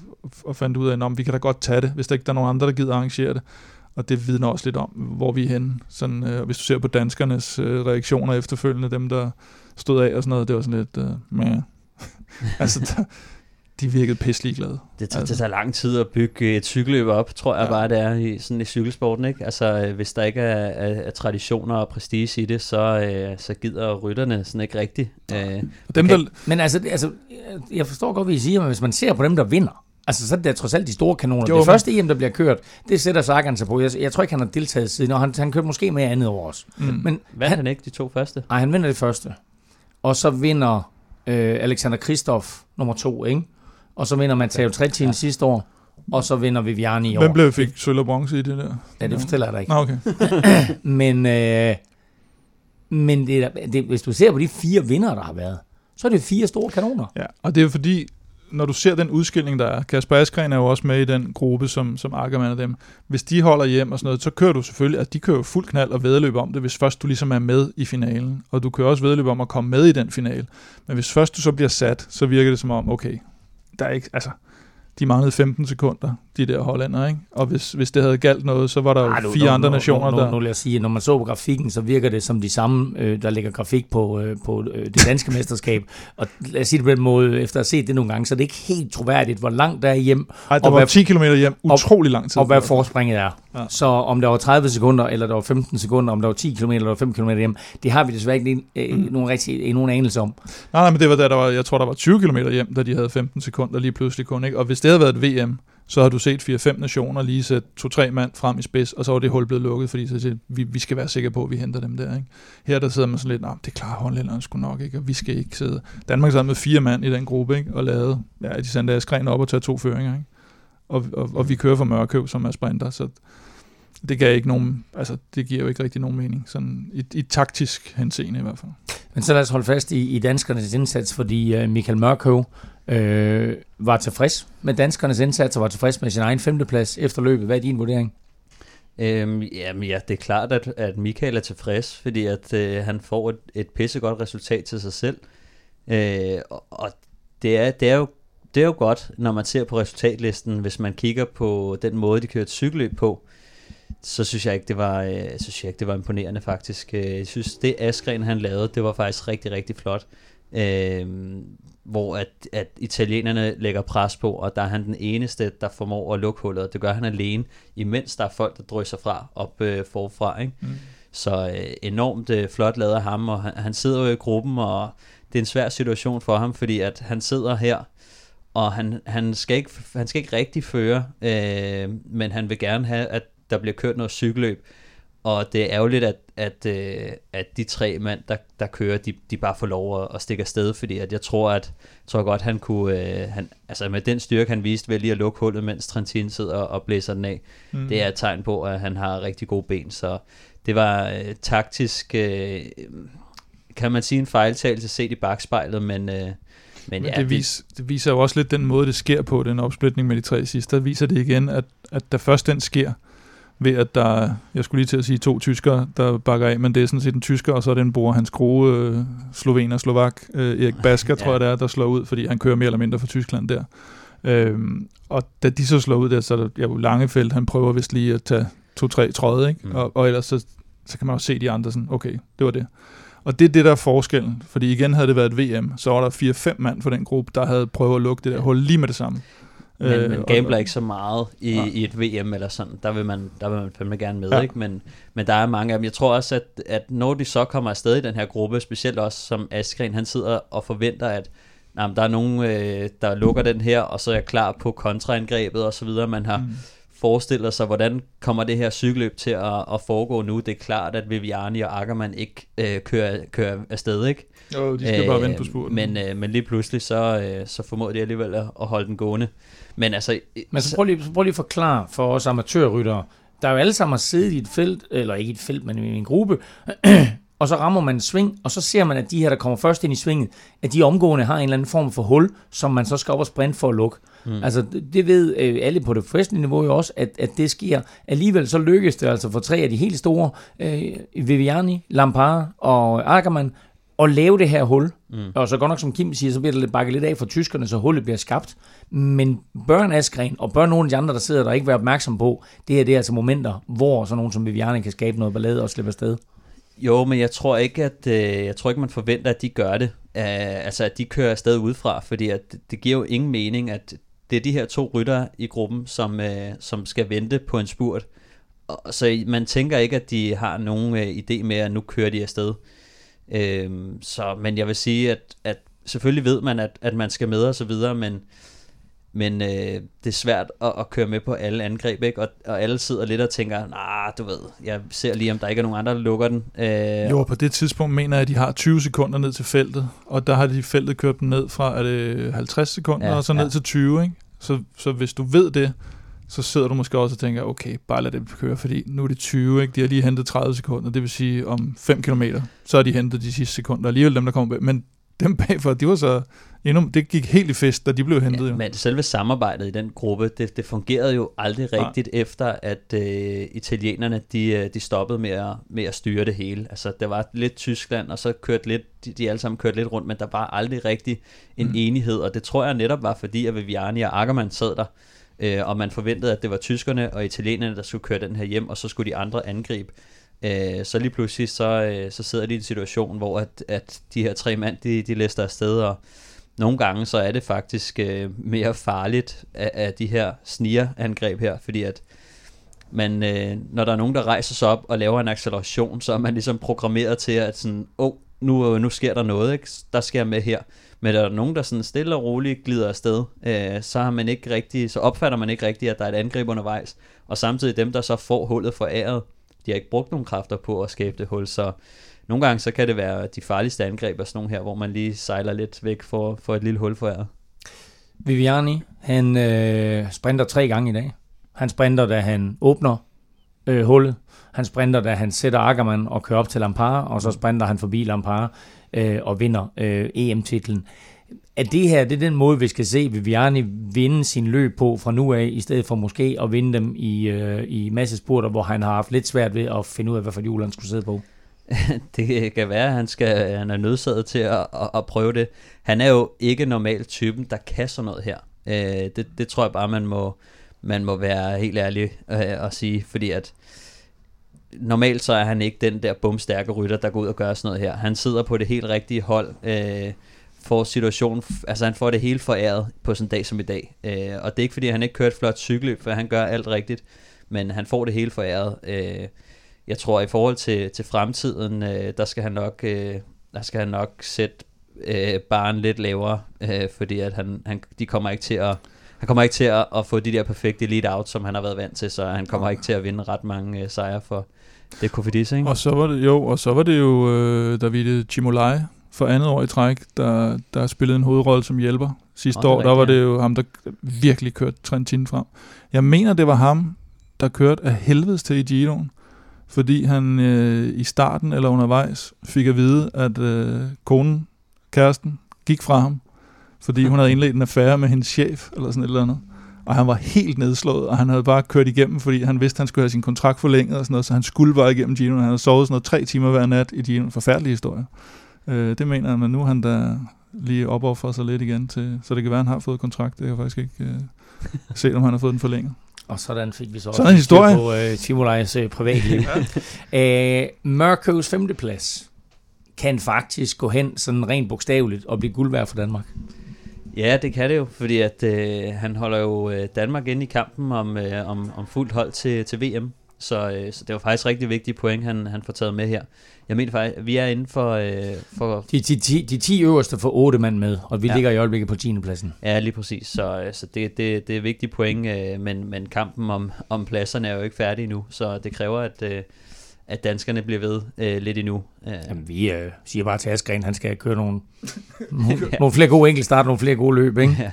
og fandt ud af, at vi kan da godt tage det, hvis der ikke der er nogen andre, der gider arrangere det. Og det vidner også lidt om, hvor vi er henne. Sådan, øh, hvis du ser på danskernes øh, reaktioner efterfølgende, dem der stod af og sådan noget, det var sådan lidt, øh, med. altså, der, de virkede pisselig glade. Det tager, altså. det tager lang tid at bygge et cykelløb op, tror jeg ja. bare, det er i, sådan i cykelsporten. Ikke? Altså, øh, hvis der ikke er, er, er traditioner og prestige i det, så, øh, så gider rytterne sådan ikke rigtigt. Øh, dem, okay. der... Men altså, altså, jeg forstår godt, hvad I siger, men hvis man ser på dem, der vinder, Altså, så er det trods alt de store kanoner. Jo, det første EM, der bliver kørt, det sætter Sagan sig på. Jeg, jeg tror ikke, han har deltaget siden, og han, han kørte måske med andet over os. Mm. Men Vandt han, han ikke de to første? Nej, han vinder det første. Og så vinder øh, Alexander Kristoff nummer to, ikke? Og så vinder Matteo Trettin ja. sidste år. Og så vinder Viviani i år. Hvem blev fik sølv og bronze i det der? Ja, det fortæller jeg dig ikke. Nå, okay. men øh, men det, det, hvis du ser på de fire vinder, der har været, så er det fire store kanoner. Ja, og det er fordi, når du ser den udskilling, der er, Kasper Askren er jo også med i den gruppe, som, som Ackermann og dem. Hvis de holder hjem og sådan noget, så kører du selvfølgelig, at de kører fuld knald og vedløb om det, hvis først du ligesom er med i finalen. Og du kører også vedløb om at komme med i den finale. Men hvis først du så bliver sat, så virker det som om, okay, der er ikke, altså, de manglede 15 sekunder, de der hollænder, ikke? Og hvis, hvis det havde galt noget, så var der Arh, jo fire nu, andre nu, nationer nu, der... Nu, nu, lad os sige, når man så på grafikken, så virker det som de samme, øh, der ligger grafik på, øh, på øh, det danske mesterskab. Og lad os sige det på den måde, efter at have set det nogle gange, så det er ikke helt troværdigt, hvor langt der er hjem. Ej, der var hvad, 10 km hjem, utrolig lang tid. Og hvad forspringet er. Ja. Så om der var 30 sekunder, eller der var 15 sekunder, om der var 10 km eller 5 km hjem, det har vi desværre ikke øh, mm. nogen, rigtig, nogen anelse om. Nej, nej, men det var der, der var, jeg tror, der var 20 km hjem, da de havde 15 sekunder lige pludselig kun. Ikke? Og hvis det havde været et VM, så har du set 4-5 nationer lige sætte to-tre mand frem i spids, og så var det hul blevet lukket, fordi så siger, vi, vi skal være sikre på, at vi henter dem der. Ikke? Her der sidder man sådan lidt, nah, det klarer hollænderne sgu nok ikke, og vi skal ikke sidde. Danmark sad med fire mand i den gruppe, ikke? og lavede, ja, de sendte Askren op og tage to føringer. Ikke? Og, og, og, vi kører for Mørkøv, som er sprinter, så det gav ikke nogen, altså det giver jo ikke rigtig nogen mening, sådan i, i taktisk henseende i hvert fald. Men så lad os holde fast i, i danskernes indsats, fordi øh, Michael Mørkøv øh, var tilfreds med danskernes indsats og var tilfreds med sin egen femteplads efter løbet. Hvad er din vurdering? Øhm, jamen ja, det er klart, at, at Michael er tilfreds, fordi at øh, han får et, et pissegodt resultat til sig selv. Øh, og, og det er, det er jo det er jo godt, når man ser på resultatlisten, hvis man kigger på den måde, de kørte cykelløb på, så synes jeg ikke, det var, øh, synes jeg ikke, det var imponerende faktisk. Øh, jeg synes, det Askren han lavede, det var faktisk rigtig, rigtig flot. Øh, hvor at, at italienerne lægger pres på, og der er han den eneste, der formår at lukke hullet, og det gør han alene, imens der er folk, der drysser fra op øh, forfra. Ikke? Mm. Så øh, enormt øh, flot af ham, og han, han sidder jo i gruppen, og det er en svær situation for ham, fordi at han sidder her, og han, han, skal, ikke, han skal ikke rigtig føre, øh, men han vil gerne have, at der bliver kørt noget cykelløb, og det er ærgerligt, at, at, øh, at de tre mand, der, der kører, de, de bare får lov at, at stikke afsted, fordi at jeg tror, at tror godt, han kunne, øh, han, altså med den styrke, han viste ved lige at lukke hullet, mens Trentin sidder og blæser den af, mm. det er et tegn på, at han har rigtig gode ben, så det var øh, taktisk, øh, kan man sige en fejltagelse set i bagspejlet, men... Øh, men, ja, det, vis, det viser jo også lidt den måde, det sker på, den opsplitning med de tre sidste. Der viser det igen, at, at da først den sker, ved at der, jeg skulle lige til at sige to tyskere, der bakker af, men det er sådan set en tysker, og så er det en bror, hans gode øh, slovener, slovak, øh, Erik Basker, ja. tror jeg det er, der slår ud, fordi han kører mere eller mindre for Tyskland der. Øhm, og da de så slår ud der, så er der ja, Langefelt, han prøver vist lige at tage to-tre tråde, ikke? Mm. Og, og ellers så, så kan man også se de andre sådan, okay, det var det. Og det er det, der er forskellen. Fordi igen havde det været et VM, så var der 4-5 mand for den gruppe, der havde prøvet at lukke det der hul lige med det samme. Men øh, man gambler og, ikke så meget i, ja. i et VM eller sådan. Der vil man, der vil man fandme gerne med, ja. ikke? Men, men der er mange af dem. Jeg tror også, at, at når de så kommer afsted i den her gruppe, specielt også som Askren, han sidder og forventer, at nej, der er nogen, øh, der lukker den her, og så er jeg klar på kontraangrebet og så videre. Man har mm. forestillet sig, hvordan kommer det her cykelløb til at, at foregå nu. Det er klart, at Viviani og Ackermann ikke øh, kører, kører afsted, ikke? Jo, de skal øh, bare vente på spurten. Men, øh, men lige pludselig, så, øh, så formåede de alligevel at, at holde den gående. Men altså... Men så prøv lige, så prøv lige at forklare for os amatørryttere, der er jo alle sammen har siddet i et felt, eller ikke i et felt, men i en gruppe, og så rammer man en sving, og så ser man, at de her, der kommer først ind i svinget, at de omgående har en eller anden form for hul, som man så skal op og sprinte for at lukke. Mm. Altså, det ved øh, alle på det professionelle niveau jo også, at, at det sker. Alligevel så lykkes det altså for tre af de helt store, øh, Viviani, Lampard og Ackermann, at lave det her hul. Mm. Og så godt nok, som Kim siger, så bliver det bakket lidt af for tyskerne, så hullet bliver skabt. Men børn Askren og børn nogle af de andre, der sidder der, ikke være opmærksom på, det her det er altså momenter, hvor sådan nogen som Viviane kan skabe noget ballade og slippe afsted. Jo, men jeg tror ikke, at øh, jeg tror ikke, man forventer, at de gør det. Uh, altså, at de kører afsted udefra, fordi at det giver jo ingen mening, at det er de her to rytter i gruppen, som, uh, som skal vente på en spurt. Og, så man tænker ikke, at de har nogen uh, idé med, at nu kører de afsted. Øhm, så, men jeg vil sige, at, at selvfølgelig ved man, at, at man skal med og så videre, men, men øh, det er svært at, at køre med på alle angreb, ikke? Og, og alle sidder lidt og tænker, nah, du ved, jeg ser lige, om der ikke er nogen andre, der lukker den. Øh, jo, på det tidspunkt mener jeg, at de har 20 sekunder ned til feltet, og der har de feltet kørt dem ned fra, er det 50 sekunder, ja, og så ned ja. til 20, ikke? Så, så hvis du ved det, så sidder du måske også og tænker, okay, bare lad det køre, fordi nu er det 20, ikke? de har lige hentet 30 sekunder, det vil sige om 5 km, så har de hentet de sidste sekunder, alligevel dem, der kommer med. Men dem bagfor, de var så endnu, det gik helt i fest, da de blev hentet. Ja, jo. Men selve samarbejdet i den gruppe, det, det fungerede jo aldrig rigtigt ja. efter, at øh, italienerne de, øh, de stoppede med at, med at styre det hele. Altså, der var lidt Tyskland, og så kørte lidt, de, de alle sammen kørte lidt rundt, men der var aldrig rigtig en mm. enighed, og det tror jeg netop var fordi, at Viviani og Ackermann sad der, øh, og man forventede, at det var tyskerne og italienerne, der skulle køre den her hjem, og så skulle de andre angribe. Øh, så lige pludselig, så, øh, så sidder de i en situation, hvor at, at de her tre mand, de, de læster afsted, og nogle gange så er det faktisk øh, mere farligt af, af de her snigerangreb her, fordi at man, øh, når der er nogen, der rejser sig op og laver en acceleration, så er man ligesom programmeret til, at sådan, oh, nu, øh, nu sker der noget, ikke? der sker med her. Men der er nogen, der sådan stille og roligt glider afsted, øh, så, har man ikke rigtig, så opfatter man ikke rigtigt, at der er et angreb undervejs. Og samtidig dem, der så får hullet foræret, de har ikke brugt nogen kræfter på at skabe det hul, så nogle gange så kan det være de farligste angreb af sådan nogle her, hvor man lige sejler lidt væk for, for et lille hul for æret. Viviani, han øh, sprinter tre gange i dag. Han sprinter, da han åbner øh, hullet. Han sprinter, da han sætter Ackermann og kører op til Lampard, og så sprinter han forbi Lampard øh, og vinder øh, EM-titlen. Er det her det er den måde, vi skal se Viviani vinde sin løb på fra nu af, i stedet for måske at vinde dem i, øh, i massespurter, hvor han har haft lidt svært ved at finde ud af, hvad for hjul han skulle sidde på? det kan være, at han, skal, han er nødsaget til at, at, at prøve det. Han er jo ikke normalt typen, der kan sådan noget her. Øh, det, det tror jeg bare, man må, man må være helt ærlig øh, og sige, fordi at normalt så er han ikke den der bumstærke rytter, der går ud og gør sådan noget her. Han sidder på det helt rigtige hold, øh, får situationen, altså han får det hele foræret på sådan en dag som i dag. Øh, og det er ikke fordi, han ikke kører et flot cykelløb, for han gør alt rigtigt, men han får det hele foræret. Øh, jeg tror i forhold til, til fremtiden, øh, der skal han nok, øh, der skal han nok sætte øh, barn lidt lavere, øh, fordi at han, han, de kommer ikke til at han kommer ikke til at, at få de der perfekte lead out, som han har været vant til, så han kommer ikke til at vinde ret mange øh, sejre for det Kofidis, ikke? Og så var det jo, og så var det jo øh, Davide Chimolai for andet år i træk, der, der spillede en hovedrolle som hjælper. Sidste oh, år, der var det jo ham, der virkelig kørte Trentin frem. Jeg mener, det var ham, der kørte af helvedes til i Giroen fordi han øh, i starten eller undervejs fik at vide, at øh, konen, kæresten, gik fra ham, fordi hun havde indledt en affære med hendes chef, eller sådan et eller andet. Og han var helt nedslået, og han havde bare kørt igennem, fordi han vidste, at han skulle have sin kontrakt forlænget og sådan noget, så han skulle bare igennem Gino. Han havde sovet sådan noget tre timer hver nat i Gino. Forfærdelig historie. Øh, det mener han, men nu han da lige opoffret sig lidt igen, til, så det kan være, han har fået kontrakt. Det kan jeg faktisk ikke øh, se, om han har fået den forlænget. Og sådan fik vi så sådan en historie. på uh, Timolajs uh, privatliv. uh, Mørkøs femteplads kan faktisk gå hen sådan rent bogstaveligt og blive guld værd for Danmark. Ja, det kan det jo, fordi at øh, han holder jo øh, Danmark inde i kampen om, øh, om, om fuldt hold til, til VM. Så, øh, så det var faktisk rigtig vigtige point, han, han får taget med her. Jeg mener faktisk, vi er inden for... Øh, for de, de, de, de 10 øverste får 8 mand med, og vi ja. ligger i øjeblikket på 10. pladsen. Ja, lige præcis. Så, øh, så det, det, det er vigtige point, øh, men, men kampen om, om pladserne er jo ikke færdig endnu, så det kræver, at... Øh, at danskerne bliver ved øh, lidt endnu. Øh. Jamen, vi øh, siger bare til Askren, han skal køre nogle, nogle, nogle flere gode enkeltstart, nogle flere gode løb. Ikke? Ja.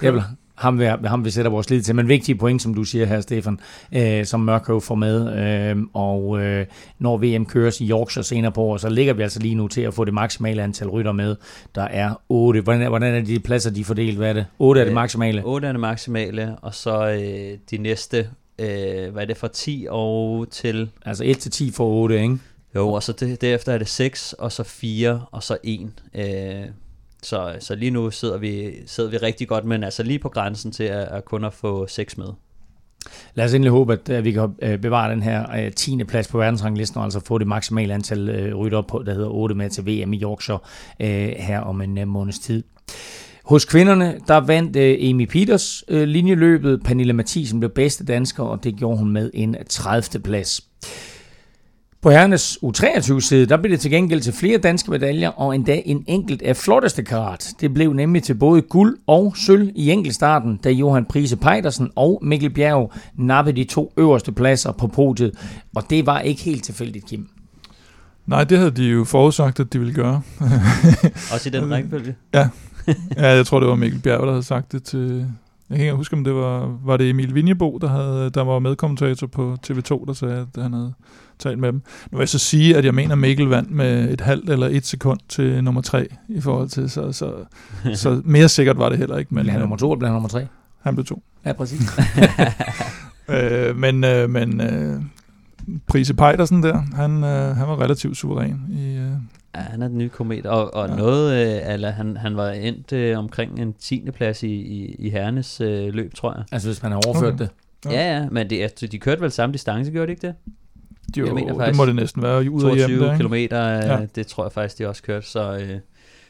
Det er vel ham, vi, ham vi sætter vores lid til. Men vigtige point, som du siger her, Stefan, øh, som Mørkøv får med. Øh, og øh, når VM køres i Yorkshire senere på år, så ligger vi altså lige nu til at få det maksimale antal rytter med. Der er 8. Hvordan, hvordan er de pladser, de fordelt? Hvad er det? 8 er det øh, maksimale? 8 er det maksimale, og så øh, de næste, øh, hvad er det fra 10 og til... Altså 1 til 10 for 8, ikke? Jo, og så det, derefter er det 6, og så 4, og så 1. Øh, så, så lige nu sidder vi, sidder vi rigtig godt, men altså lige på grænsen til at, at kun at få 6 med. Lad os endelig håbe, at, vi kan øh, bevare den her 10. Øh, plads på verdensranglisten, og altså få det maksimale antal øh, rytter på, der hedder 8 med til VM i Yorkshire her om en måneds tid. Hos kvinderne, der vandt Amy Peters linjeløbet. Pernille Mathisen blev bedste dansker, og det gjorde hun med en 30. plads. På herrenes U23-side, der blev det til gengæld til flere danske medaljer, og endda en enkelt af flotteste karat. Det blev nemlig til både guld og sølv i enkeltstarten, da Johan Prise Pejdersen og Mikkel Bjerg nappede de to øverste pladser på podiet. Og det var ikke helt tilfældigt, Kim. Nej, det havde de jo forudsagt, at de ville gøre. Også i den rækkefølge? Ja. ja, jeg tror, det var Mikkel Bjerg, der havde sagt det til, Jeg kan ikke huske, om det var, var det Emil Vinjebo, der, havde, der var medkommentator på TV2, der sagde, at han havde talt med dem. Nu vil jeg så sige, at jeg mener, Mikkel vandt med et halvt eller et sekund til nummer tre i forhold til, så, så, så mere sikkert var det heller ikke. Men, Men han øh, nummer to eller blev han nummer tre? han blev to. Ja, præcis. Øh, men øh, men øh, Prise Pejdersen der, han, øh, han var relativt suveræn i... Øh, Ja, han er den nye komet, og, og Ja. noget, øh, eller han, han var endt øh, omkring en 10. plads i, i, i herrenes øh, løb, tror jeg. altså, hvis man har overført Okay. det. Ja. Ja, ja, men det, er, de kørte vel samme distance, gjorde de ikke det? jo, Jeg mener det faktisk må det næsten være ud og hjem 22 der, kilometer, Ja. ja. det tror jeg faktisk, de også kørte, så, øh,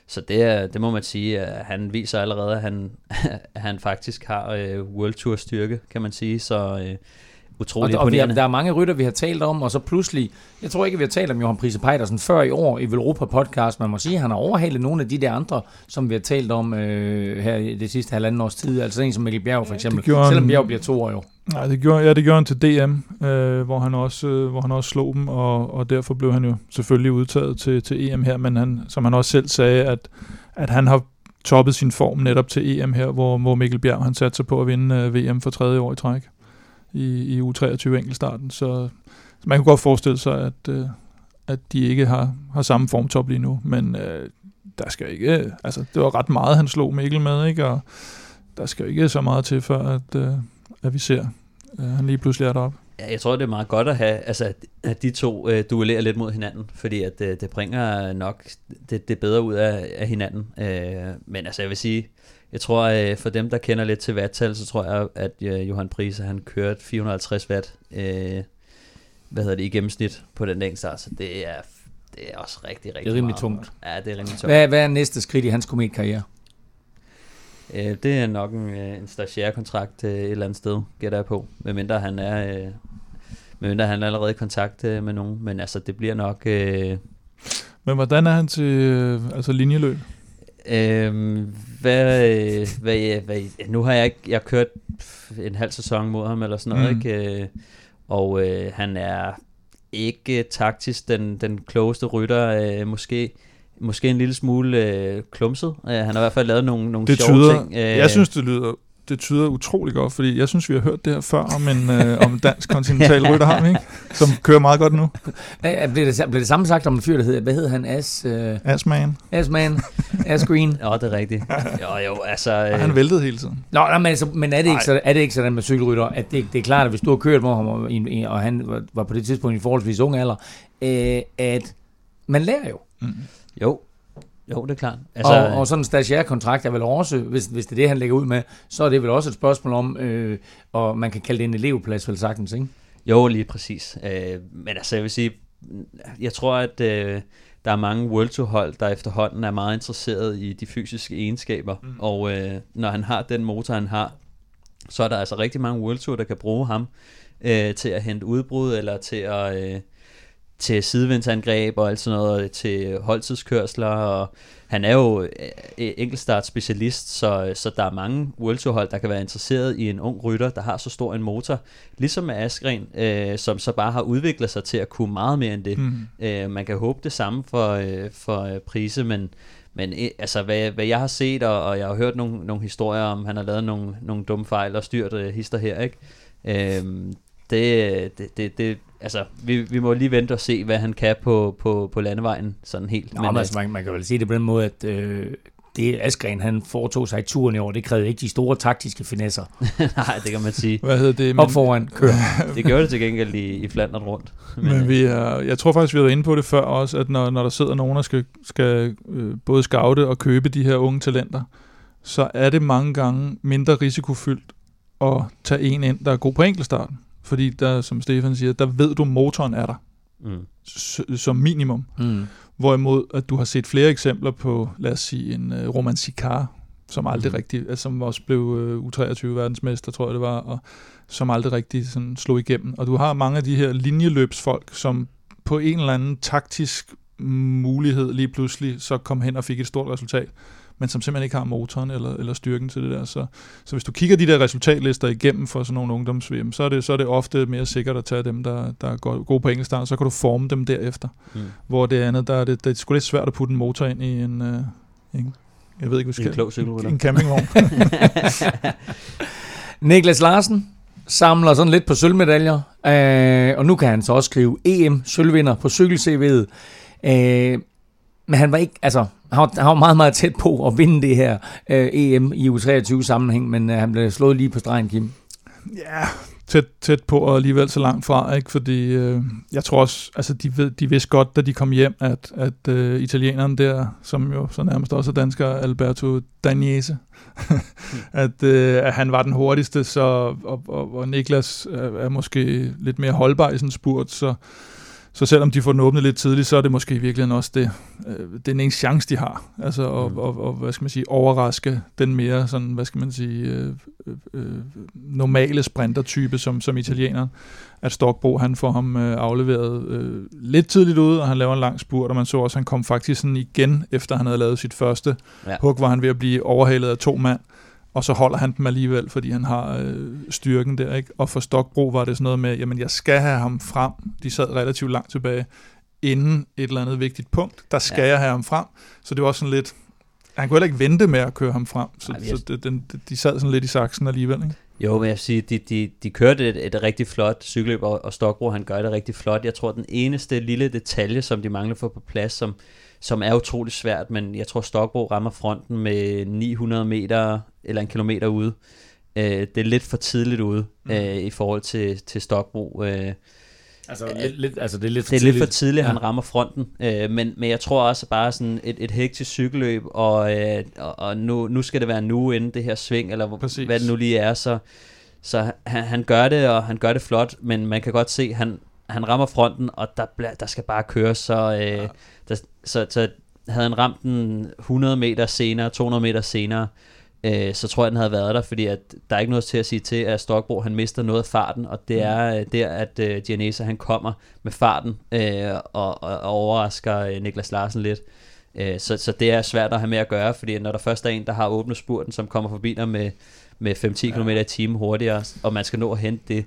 så det, er, det må man sige, at han viser allerede, at han, at han faktisk har øh, World Tour styrke, kan man sige, så øh, utroligt Og, og vi har, der er mange rytter, vi har talt om, og så pludselig, jeg tror ikke, vi har talt om Johan Prise Pejdersen før i år i Velropa podcast, man må sige, at han har overhalet nogle af de der andre, som vi har talt om øh, her i det sidste halvanden års tid, altså en som Mikkel Bjerg for eksempel, gjorde selvom Bjerg bliver to år jo. Nej, det gjorde, ja, det gjorde han til DM, øh, hvor, han også, øh, hvor han også slog dem, og, og derfor blev han jo selvfølgelig udtaget til, til EM her, men han, som han også selv sagde, at, at han har toppet sin form netop til EM her, hvor, hvor Mikkel Bjerg han satte sig på at vinde øh, VM for tredje år i træk i, i U23 enkeltstarten, så, så man kunne godt forestille sig, at, øh, at de ikke har, har samme formtop lige nu, men øh, der skal ikke, øh, altså det var ret meget, han slog Mikkel med, ikke, og der skal ikke så meget til, før at, øh, at vi ser, øh, han lige pludselig er deroppe. Ja, jeg tror, det er meget godt at have, altså, at- at de to øh, duellerer lidt mod hinanden, fordi at øh, det bringer nok det, det bedre ud af, af hinanden. Øh, men altså, jeg vil sige, jeg tror, øh, for dem, der kender lidt til watttal, så tror jeg, at øh, Johan Prise, han kørte 450 watt, øh, hvad hedder det, i gennemsnit på den enkeltstart, så det er, det er også rigtig, rigtig Det er rimelig meget. tungt. Ja, det er rimelig tungt. Hvad, hvad er næste skridt i hans kometkarriere? Øh, det er nok en, øh, en stagiaire-kontrakt øh, et eller andet sted, gætter jeg på. Medmindre han er, øh, medmindre han er allerede i kontakt øh, med nogen. Men altså, det bliver nok... Øh, Men hvordan er han til øh, altså linjeløb? Øh, hvad, hvad, hvad, nu har jeg ikke... Jeg har kørt en halv sæson mod ham, eller sådan noget, Mm. mm. ikke? Øh, Og øh, han er ikke taktisk den, den klogeste rytter. Øh, måske, måske en lille smule øh, klumset. Øh, han har i hvert fald lavet nogle, nogle Det sjove tyder, ting. Øh, jeg synes, det lyder det tyder utrolig godt, fordi jeg synes, vi har hørt det her før om en, øh, om dansk kontinental rytter, har vi ikke? Som kører meget godt nu. Ja, Blev det, blev det samme sagt om en fyr, der hedder, hvad hedder han? As, uh, Asman. Asman? As Green? Ja, det er rigtigt. Jo, jo, altså... Øh, han væltede hele tiden. Nå, nej, men, altså, men er, det ikke så, er det ikke sådan med cykelrytter, at det, det er klart, at hvis du har kørt med ham, og, og han var, var på det tidspunkt i forholdsvis ung alder, øh, at man lærer jo. Mm. jo, jo, det er klart. Altså, og, og sådan en stagiaire-kontrakt er vel også, hvis, hvis det er det, han lægger ud med, så er det vel også et spørgsmål om, øh, og man kan kalde det en elevplads vel sagtens, ikke? Jo, lige præcis. Øh, men altså, jeg vil sige, jeg tror, at øh, der er mange World Tour hold, der efterhånden er meget interesseret i de fysiske egenskaber. Mm. Og øh, når han har den motor, han har, så er der altså rigtig mange World Tour, der kan bruge ham øh, til at hente udbrud, eller til at... Øh, til sidevindsangreb og alt sådan noget, til holdtidskørsler, og han er jo øh, enkeltstart specialist, så, så der er mange World Tour hold, der kan være interesseret i en ung rytter, der har så stor en motor, ligesom med Askren, øh, som så bare har udviklet sig til at kunne meget mere end det. Mm. Øh, man kan håbe det samme for, øh, for øh, Prise, men, men øh, altså, hvad, hvad jeg har set, og, og jeg har hørt nogle, nogle historier om, han har lavet nogle, nogle dumme fejl og styrt øh, hister her, ikke? Øh, det, det, det, det, altså, vi, vi må lige vente og se, hvad han kan på, på, på landevejen, sådan helt. Nå, men, altså, man, man kan vel sige det på den måde, at øh, det Askren, han foretog sig i turen i år, det krævede ikke de store taktiske finesser. øh, nej, det kan man sige. Hvad hedder det? Op foran, kør. Det gjorde det til gengæld i, i Flandern rundt. Men øh, vi er, jeg tror faktisk, vi har været inde på det før også, at når, når der sidder nogen, der skal, skal øh, både scoute og købe de her unge talenter, så er det mange gange mindre risikofyldt at tage en ind, der er god på enkeltstarten. Fordi der, som Stefan siger, der ved du, motoren er der, mm. s- som minimum. Mm. Hvorimod, at du har set flere eksempler på, lad os sige, en uh, Roman Sikar, som aldrig Mhm. rigtig, altså, som også blev uh, U23-verdensmester, tror jeg det var, og som aldrig rigtig sådan, slog igennem. Og du har mange af de her linjeløbsfolk, som på en eller anden taktisk mulighed lige pludselig så kom hen og fik et stort resultat, men som simpelthen ikke har motoren eller, eller styrken til det der. Så, så hvis du kigger de der resultatlister igennem for sådan nogle ungdoms så er det, så er det ofte mere sikkert at tage dem, der, der er go- gode på enkeltstart, så kan du forme dem derefter. Mm. Hvor det andet, der er det, det er sgu lidt svært at putte en motor ind i en, øh, en Jeg ved ikke, hvad En skal... klog cykelrytter. En campingvogn. Niklas Larsen samler sådan lidt på sølvmedaljer, øh, og nu kan han så også skrive EM-sølvvinder på cykel-CV'et. Øh, men han var ikke, altså, han var, han var meget, meget tæt på at vinde det her øh, EM i U23-sammenhæng, men øh, han blev slået lige på stregen, Kim. Ja, tæt, tæt på og alligevel så langt fra, ikke? fordi øh, jeg tror også, altså de, ved, de vidste godt, da de kom hjem, at, at øh, italieneren der, som jo så nærmest også er dansker, Alberto Dagnese, at, øh, at han var den hurtigste, så, og, og, og Niklas er, er måske lidt mere holdbar i sådan spurt, så, så selvom de får den åbnet lidt tidligt, så er det måske i virkeligheden også det, øh, den eneste chance, de har. Altså at, Mm. og, og, hvad skal man sige, overraske den mere sådan, hvad skal man sige, øh, øh, øh, normale sprintertype som, som italieneren. At Stockbro, han får ham øh, afleveret øh, lidt tidligt ud, og han laver en lang spurt, og man så også, at han kom faktisk sådan igen, efter han havde lavet sit første Ja. hug, var han ved at blive overhalet af to mand, og så holder han dem alligevel, fordi han har øh, styrken der, ikke? Og for Stockbro var det sådan noget med, jamen jeg skal have ham frem. De sad relativt langt tilbage, inden et eller andet vigtigt punkt. Der skal Ja. jeg have ham frem. Så det var sådan lidt, han kunne heller ikke vente med at køre ham frem. Så, Ej, men så jeg- det, den, de sad sådan lidt i saksen alligevel, ikke? Jo, men jeg vil sige, de, de, de kørte et, et rigtig flot cykelløb, og, og Stockbro, han gør det rigtig flot. Jeg tror, den eneste lille detalje, som de mangler for på plads, som, som er utrolig svært, men jeg tror, Stockbro rammer fronten med 900 meter eller en kilometer ude. Øh, det er lidt for tidligt ude øh, i forhold til, til Stockbro. Øh, Altså, lidt, lidt, altså det er lidt for det er tidligt. lidt for tidligt, Ja. han rammer fronten, øh, men, men jeg tror også bare sådan et, et hektisk cykelløb, og, øh, og, og nu, nu skal det være nu inden det her sving, eller Præcis. hvad det nu lige er, så, så han, han gør det, og han gør det flot, men man kan godt se, han, han rammer fronten, og der, der skal bare køre, så, øh, ja. der, så, så havde han ramt den 100 meter senere, 200 meter senere, øh, så tror jeg, den havde været der, fordi at der er ikke noget til at sige til, at Stockbro han mister noget af farten, og det er øh, der, at øh, han kommer med farten øh, og, og, og overrasker øh, Niklas Larsen lidt. Øh, så, så det er svært at have med at gøre, fordi når der først er en, der har åbnet spurten, som kommer forbi dig med, med 5-10 km i timen hurtigere, og man skal nå at hente det,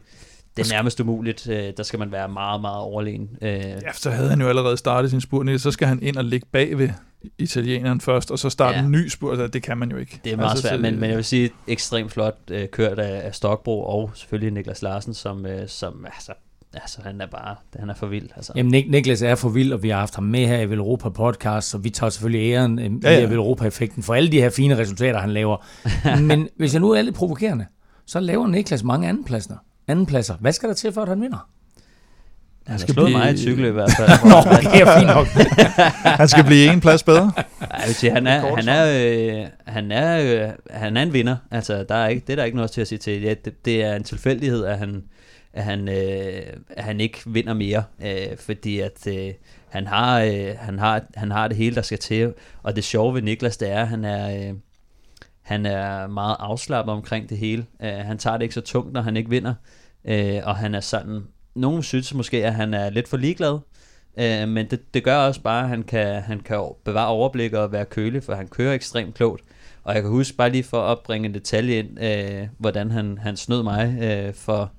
det er nærmest umuligt. Øh, der skal man være meget, meget overlegen. Øh, Ja, så havde han jo allerede startet sin spurt, så skal han ind og ligge bag ved italieneren først, og så starte Ja. en ny spurt. Altså, det kan man jo ikke. Det er meget altså, svært, men, men jeg vil sige, ekstremt flot øh, kørt af, af Stockbro, og selvfølgelig Niklas Larsen, som, øh, som altså, altså, han er bare, han er for vild. Altså. Jamen, Nik- Niklas er for vild, og vi har haft ham med her i Velropa podcast, så vi tager selvfølgelig æren øh, Ja, ja, ja. Velropa-effekten for alle de her fine resultater, han laver. Men hvis jeg nu er lidt provokerende, så laver Niklas mange andenpladser. Andenpladser. Hvad skal der til, for at han vinder? han skal blive- mig i i hvert fald. Nå, det er fint nok. Han skal blive en plads bedre. Jeg vil sige, han er, han er, øh, han er, øh, han er en vinder. Altså, der er ikke, det er der ikke noget til at sige til. Ja, det, det er en tilfældighed, at han, at han, øh, at han ikke vinder mere, øh, fordi at øh, han har, øh, han har, han har det hele, der skal til. Og det sjove ved Niklas, det er, at han er, øh, han er meget afslappet omkring det hele. Uh, han tager det ikke så tungt, når han ikke vinder, Uh, og han er sådan. Nogen synes måske, at han er lidt for ligeglad, Uh, men det, det gør også bare, at han kan, han kan bevare overblik og være kølig, for han kører ekstremt klogt. Og jeg kan huske bare lige for at opbringe en detalje ind, uh, hvordan han, han snød mig uh, for,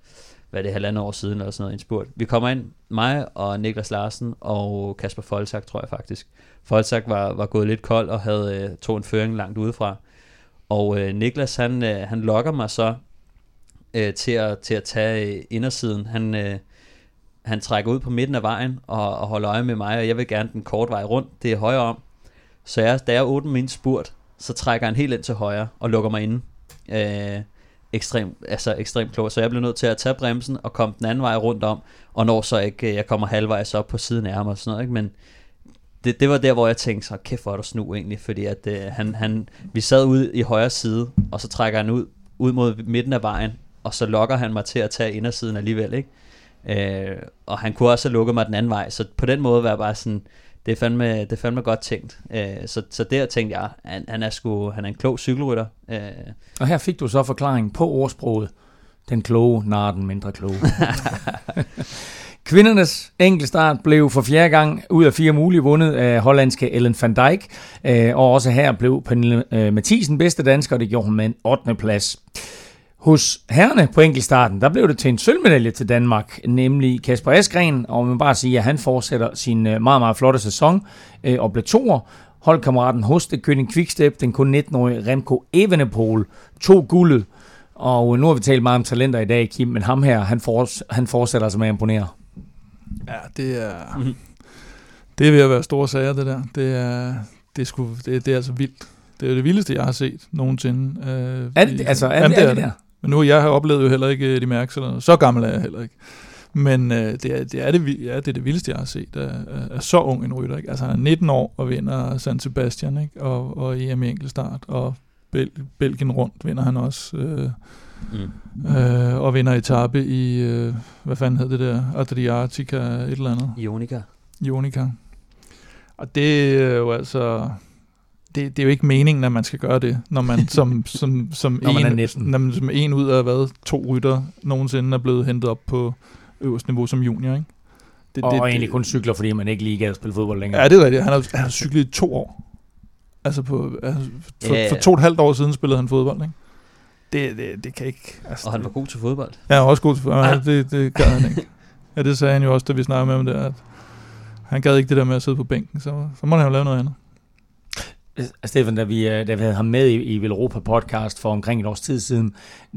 hvad er halvandet år siden eller sådan noget, en spurt. Vi kommer ind, mig og Niklas Larsen og Kasper Folsak, tror jeg faktisk. Folsak var, var gået lidt kold og havde øh, tog en føring langt udefra. Og øh, Niklas, han, øh, han lokker mig så øh, til, at, til at tage øh, indersiden. Han, øh, han trækker ud på midten af vejen og, og holder øje med mig, og jeg vil gerne den korte vej rundt. Det er højre om. Så jeg, da jeg åbner min spurt, så trækker han helt ind til højre og lukker mig inde. Øh, ekstrem, altså ekstremt klog, Så jeg blev nødt til at tage bremsen og komme den anden vej rundt om, og når så ikke, øh, jeg kommer halvvejs op på siden af ham og sådan noget, ikke? men det, det var der, hvor jeg tænkte, så kæft hvor er du snu egentlig, fordi at øh, han, han, vi sad ude i højre side, og så trækker han ud, ud mod midten af vejen, og så lokker han mig til at tage indersiden alligevel, ikke? Øh, og han kunne også have lukket mig den anden vej, så på den måde var jeg bare sådan, det er fandme, det er fandme godt tænkt. Øh, så, så der tænkte jeg, han, han, er sgu, han er en klog cykelrytter. Øh, Og her fik du så forklaringen på ordsproget. Den kloge nar den mindre kloge. Kvindernes enkeltstart blev for fjerde gang ud af fire mulige vundet af hollandske Ellen van Dijk. Øh, og også her blev Pernille øh, Mathisen bedste dansker, og det gjorde hun med en 8. plads. Hos herrene på enkeltstarten, der blev det til en sølvmedalje til Danmark, nemlig Kasper Askren, og man må bare sige, at han fortsætter sin øh, meget, meget flotte sæson og blev toer. holdkammeraten hos det Køling Quickstep, den kun 19-årige Remco Evenepoel, to guldet. Og nu har vi talt meget om talenter i dag, Kim, men ham her, han, han fortsætter altså med at imponere. Ja, det er... Mm-hmm. Det er ved at være store sager, det der. Det er, det er, sgu, det, det er altså vildt. Det er det vildeste, jeg har set nogensinde. Øh, er det, altså, er, jamen, det, er det, det, Men nu jeg har oplevet jo heller ikke de mærke, så gammel er jeg heller ikke. Men øh, det, er, det, er det, ja, det er det vildeste, jeg har set af, af, af så ung en rytter. Ikke? Altså han er 19 år og vinder San Sebastian, ikke? Og, og EM i enkeltstart, og Bel, Belgien rundt vinder han også. Øh, mm. øh, og vinder etape i, øh, hvad fanden hed det der, Adriatica, et eller andet. Ionica. Ionica. Og det er jo altså, det, det er jo ikke meningen, at man skal gøre det, når man som, som, som, når en, man når man, som en ud af hvad, to rytter nogensinde er blevet hentet op på øverste niveau som junior, ikke? Det, og, det, og egentlig kun cykler, fordi man ikke lige at spille fodbold længere. Ja, det er rigtigt. Han har, han har cyklet i to år. Altså, på, altså for, ja, for to og et halvt år siden spillede han fodbold, ikke? Det, det, det kan ikke... Altså, og han var god til fodbold. Ja, han var også god til fodbold. Ja. Det, det gør han ikke. Ja, det sagde han jo også, da vi snakkede med ham der, at han gad ikke det der med at sidde på bænken, så, så må han jo lave noget andet. Stefan, da vi, øh, da vi havde ham med i, i Europa podcast for omkring et års tid siden,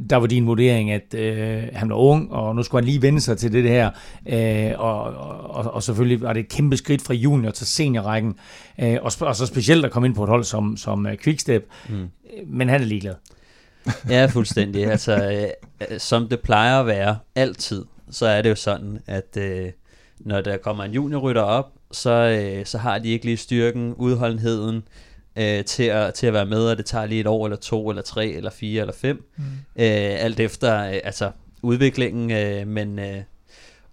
der var din vurdering, at øh, han var ung, og nu skulle han lige vende sig til det her, øh, og, og, og selvfølgelig var det et kæmpe skridt fra junior til seniorrækken, øh, og, og så specielt at komme ind på et hold som, som uh, Quickstep, mm. men han er ligeglad. ja, fuldstændig. Altså, øh, som det plejer at være altid, så er det jo sådan, at øh, når der kommer en juniorrytter op, så, øh, så har de ikke lige styrken, udholdenheden, øh, til, at, til at være med, og det tager lige et år, eller to, eller tre, eller fire, eller fem. Mm. Øh, alt efter øh, altså, udviklingen, øh, men... Øh,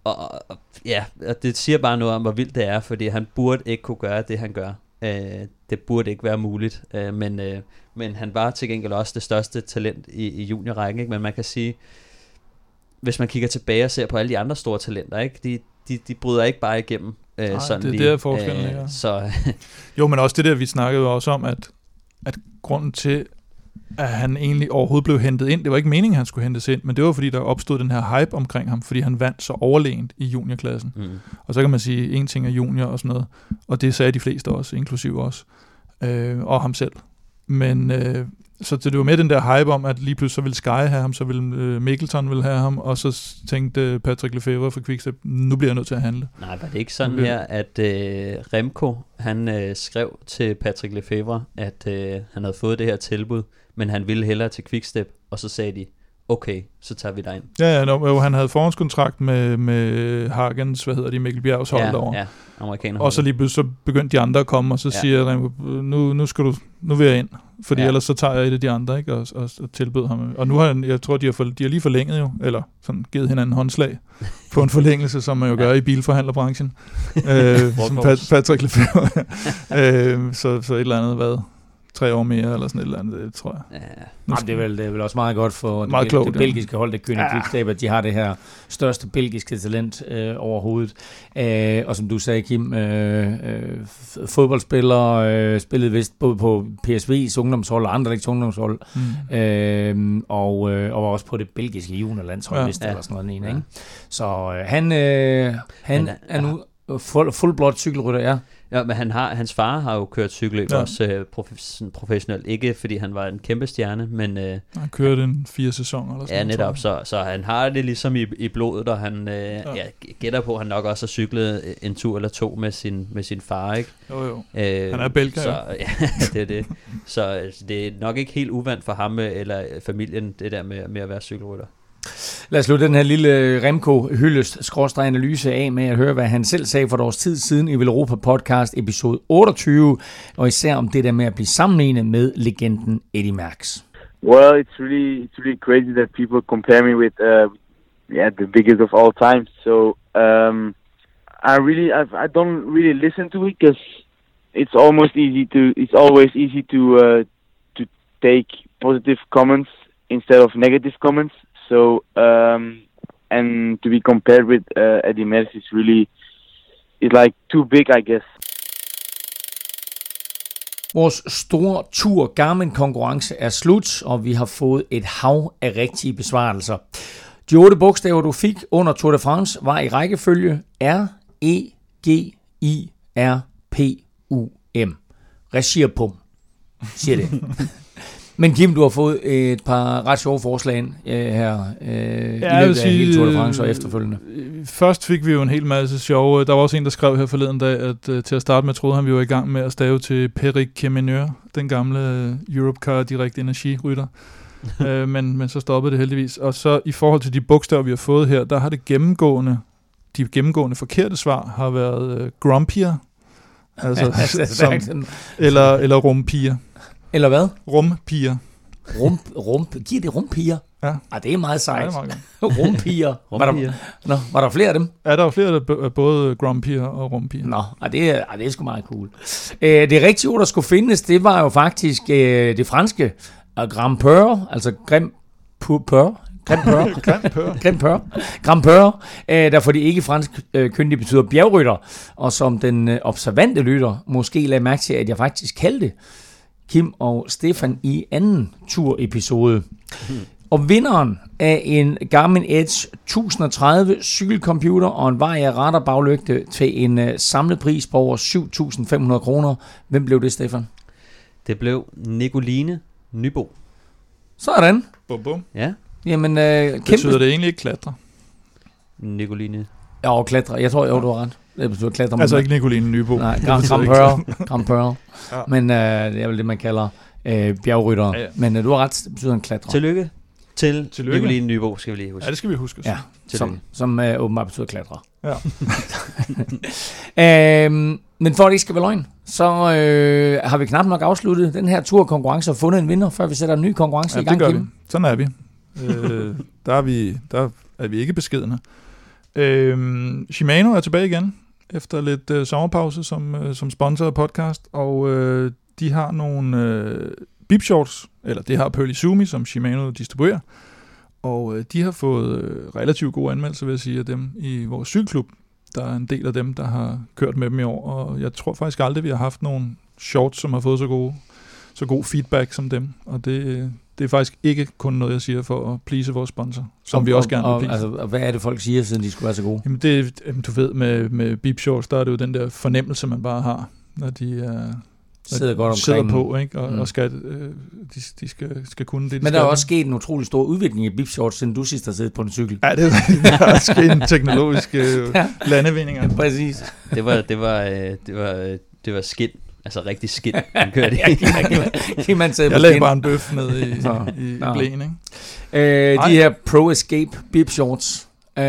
og, og, ja, og det siger bare noget om, hvor vildt det er, fordi han burde ikke kunne gøre det, han gør. Øh, det burde ikke være muligt, øh, men, øh, men han var til gengæld også det største talent i, i juniorrækken, ikke? men man kan sige, hvis man kigger tilbage og ser på alle de andre store talenter, ikke? De, de, de bryder ikke bare igennem Øh, Nej, sådan det, lige. det er forskellen, øh, ja. Så, jo, men også det der, vi snakkede også om, at, at grunden til, at han egentlig overhovedet blev hentet ind, det var ikke meningen, at han skulle hentes ind, men det var fordi, der opstod den her hype omkring ham, fordi han vandt så overlegent i juniorklassen. Mm. Og så kan man sige, en ting er junior og sådan noget, og det sagde de fleste også, inklusiv os, øh, og ham selv. Men øh, så det var med den der hype om, at lige pludselig så ville Sky have ham, så ville øh, Mikkelton ville have ham, og så tænkte Patrick Lefebvre fra Quickstep, nu bliver jeg nødt til at handle. Nej, var det ikke sådan her, at øh, Remco, han øh, skrev til Patrick Lefebvre, at øh, han havde fået det her tilbud, men han ville hellere til Quickstep, og så sagde de, okay, så tager vi dig ind. Ja, ja no, han havde forhåndskontrakt med, med Hagens, hvad hedder de, Mikkel Bjergs hold ja, derovre. Ja, amerikaner. Og så lige så begyndte de andre at komme, og så ja. siger nu, nu, skal du, nu vil jeg ind, fordi ja. ellers så tager jeg et af de andre, ikke, og, og, og tilbød ham. Og nu har han, jeg tror, de har, for, de har lige forlænget jo, eller sådan givet hinanden håndslag på en forlængelse, som man jo gør ja. i bilforhandlerbranchen. øh, som Pat, Patrick Lefebvre. øh, så, så et eller andet, hvad, tre år mere, eller sådan et eller andet, det tror jeg. Ja. Jamen, det, er vel, det er vel også meget godt for meget det, klogt, det belgiske hold, det König ja. At de har det her største belgiske talent øh, overhovedet. Øh, og som du sagde, Kim, øh, øh, fodboldspiller, øh, spillede vist både på PSV's ungdomshold og andre ungdomshold, mm. øh, og, øh, og var også på det belgiske juniorlandshold, ja. vist, ja. eller sådan noget. En, ikke? Så øh, han, øh, han han er nu fuld, fuldblot cykelrytter, ja. Ja, men han har, hans far har jo kørt cykelløb ja. også øh, prof- professionelt. Ikke fordi han var en kæmpe stjerne, men... Øh, han kørte en fire sæsoner eller sådan Ja, netop. Så, så han har det ligesom i, i blodet, og han øh, ja. Ja, gætter på, at han nok også har cyklet en tur eller to med sin, med sin far, ikke? Jo, jo. Øh, han er belgier. Så, ja, det er det. Så altså, det er nok ikke helt uvandt for ham eller familien, det der med, med at være cykelrytter. Lad os slutte den her lille øh, Remco Hyllest analyse af med at høre, hvad han selv sagde for et års tid siden i Europa Podcast episode 28, og især om det der med at blive sammenlignet med legenden Eddie Merckx. Well, it's really it's really crazy that people compare me with uh, yeah the biggest of all time. So um, I really I've, I don't really listen to it because it's almost easy to it's always easy to uh, to take positive comments instead of negative comments. So um, and to be compared with uh, Eddie Merckx is really is like too big, I guess. Vores store tur Garmin konkurrence er slut, og vi har fået et hav af rigtige besvarelser. De otte bogstaver, du fik under Tour de France, var i rækkefølge R, E, G, I, R, P, U, M. regier på, siger det. Men Kim, du har fået et par ret sjove forslag ind øh, her øh, ja, i løbet af hele Tour de France og efterfølgende. Øh, først fik vi jo en hel masse sjove. Der var også en, der skrev her forleden dag, at uh, til at starte med troede han, vi var i gang med at stave til Perik Kemeneur, den gamle Europcar Direct Energi-rytter. uh, men, men så stoppede det heldigvis. Og så i forhold til de bogstaver, vi har fået her, der har det gennemgående, de gennemgående forkerte svar har været uh, grumpier, altså, som, eller, eller rumpier. Eller hvad? Rumpiger. Rum, rum, giver det rumpiger? Ja. Ah, det er meget sejt. Ja, det er meget rumpiger. var, der, nå, var der flere af dem? Ja, der var flere af både grumpier og rumpiger. Nå, ah, det, er, ah, det er sgu meget cool. Øh, det rigtige ord, der skulle findes, det var jo faktisk øh, det franske Grampeur, altså Grim Pur. Grimpør. Grimpør, øh, der for de ikke fransk øh, kyndige betyder bjergrytter, og som den øh, observante lytter måske lagde mærke til, at jeg faktisk kaldte Kim og Stefan i anden tur-episode. Hmm. Og vinderen af en Garmin Edge 1030 cykelcomputer og en vej af radabaglygte til en uh, samlet pris på over 7.500 kroner. Hvem blev det, Stefan? Det blev Nicoline Nybo. Sådan. Bum, bum. Ja. Jamen, uh, kæmpe... Betyder det egentlig ikke klatre? Nicoline. Ja, og klatre. Jeg tror, jo, du har ret. Det betyder klatre. Altså ikke Nicoline Nybo. Nej, Grand, Grand Pearl. Grand Pearl. ja. Men uh, det er vel det, man kalder uh, bjergrytter. Ja, ja. Men uh, du har ret, det betyder en klatre. Tillykke til Tillykke. Nicoline Nybo, skal vi lige huske. Ja, det skal vi huske. Ja, som, som uh, åbenbart betyder klatre. Ja. øhm, men for at det ikke skal være løgn, så øh, har vi knap nok afsluttet den her turkonkurrence og fundet en vinder, før vi sætter en ny konkurrence ja, i gang. Det gør vi. Sådan er vi. øh, der, er vi der er vi ikke beskedende. Øh, Shimano er tilbage igen efter lidt øh, sommerpause som, øh, som sponsor af podcast, og øh, de har nogle øh, bib shorts, eller det har Pearly Sumi, som Shimano distribuerer, og øh, de har fået øh, relativt gode anmeldelser, vil jeg sige, af dem i vores cykelklub. Der er en del af dem, der har kørt med dem i år, og jeg tror faktisk aldrig, vi har haft nogle shorts, som har fået så gode så god feedback som dem, og det, det er faktisk ikke kun noget, jeg siger for at please vores sponsor, som og, vi også gerne vil please. Altså, og hvad er det, folk siger, siden de skulle være så gode? Jamen, det, du ved, med, med Beep Shorts, der er det jo den der fornemmelse, man bare har, når de er sidder godt omkring. sidder på, ikke? Og, mm. og skal, øh, de, de skal, skal kunne det. De Men der er også sket en utrolig stor udvikling i Beep Shorts, siden du sidst har siddet på en cykel. Ja, det er, der er sket en teknologisk øh, ja. landevinding. Ja, præcis. Det var, det var, øh, det var, det var skidt Altså rigtig skidt, han kørte i. ja, man jeg lagde bare en bøf ned i, i, i blæen, ikke? Øh, de her Pro Escape bib shorts, øh,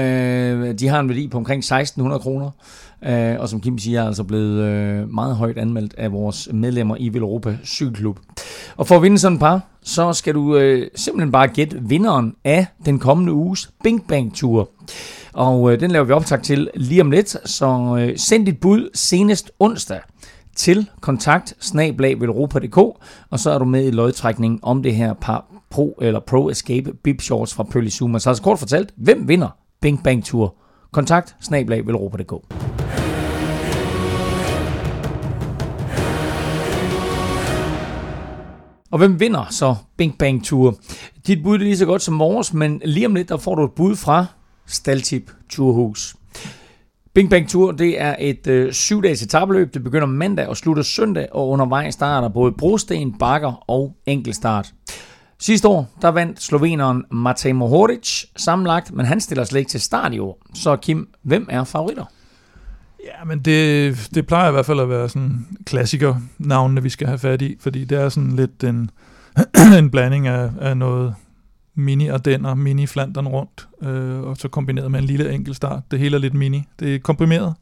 de har en værdi på omkring 1600 kroner. Øh, og som Kim siger, er altså blevet øh, meget højt anmeldt af vores medlemmer i Villeuropa Cykelklub. Og for at vinde sådan et par, så skal du øh, simpelthen bare gætte vinderen af den kommende uges Bing Bang Tour. Og øh, den laver vi optag til lige om lidt, så øh, send dit bud senest onsdag til kontakt og så er du med i lodtrækningen om det her par Pro eller Pro Escape Bib Shorts fra Pølle Zuma. Så altså kort fortalt, hvem vinder Bing Bang Tour? Kontakt snablag.velropa.dk Og hvem vinder så Bing Bang Tour? Dit bud er lige så godt som vores, men lige om lidt, der får du et bud fra Staltip Turhus. Bing Bang Tour, det er et øh, syv dages etabløb. Det begynder mandag og slutter søndag, og undervejs starter både brosten, bakker og enkeltstart. Sidste år, der vandt sloveneren Matej Mohoric sammenlagt, men han stiller slet ikke til start i år. Så Kim, hvem er favoritter? Ja, men det, det plejer i hvert fald at være sådan klassiker navnene, vi skal have fat i, fordi det er sådan lidt en, en blanding af, af noget mini Ardenner, mini Flandern rundt, øh, og så kombineret med en lille enkeltstart. Det hele er lidt mini. Det er komprimeret.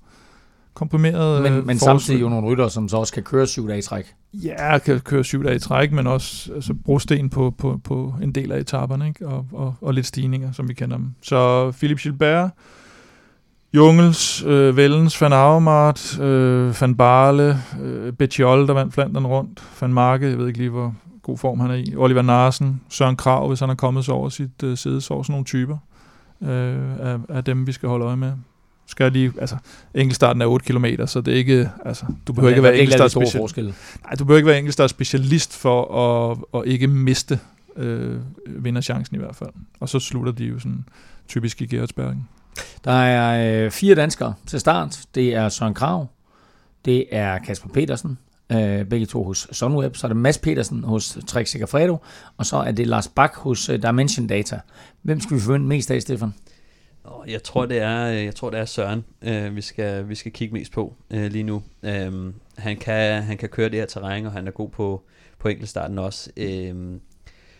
Komprimeret Men, øh, men samtidig jo nogle rytter, som så også kan køre syv dage i træk. Ja, kan køre syv dage i træk, men også altså, brosten på, på, på en del af etaperne, ikke? Og, og, og lidt stigninger, som vi kender dem. Så Philip Gilbert, Jungels, øh, Vellens, Van Avermaet, øh, Van Barle, øh, Betjol, der vandt Flandern rundt, Van Marke, jeg ved ikke lige, hvor, god form han er i. Oliver Narsen, Søren Krav, hvis han er kommet så over sit øh, sædesår, sådan nogle typer øh, af, af dem, vi skal holde øje med. Skal jeg lige, altså, enkeltstarten er 8 km, så det er ikke, altså, du behøver ikke være enkeltstart specialist. Nej, du behøver ikke være enkeltstart specialist for at, at ikke miste øh, vinderchancen i hvert fald. Og så slutter de jo sådan typisk i Gerhardsbergen. Der er øh, fire danskere til start. Det er Søren Krav, det er Kasper Petersen, øh, begge to hos Sunweb. Så er det Mads Petersen hos Trek Segafredo, og så er det Lars Bak hos øh, Dimension Data. Hvem skal vi forvente mest af, Stefan? Jeg tror det er jeg tror det er Søren øh, vi skal vi skal kigge mest på øh, lige nu. Øh, han kan han kan køre det her terræn og han er god på på enkeltstarten også. Øh,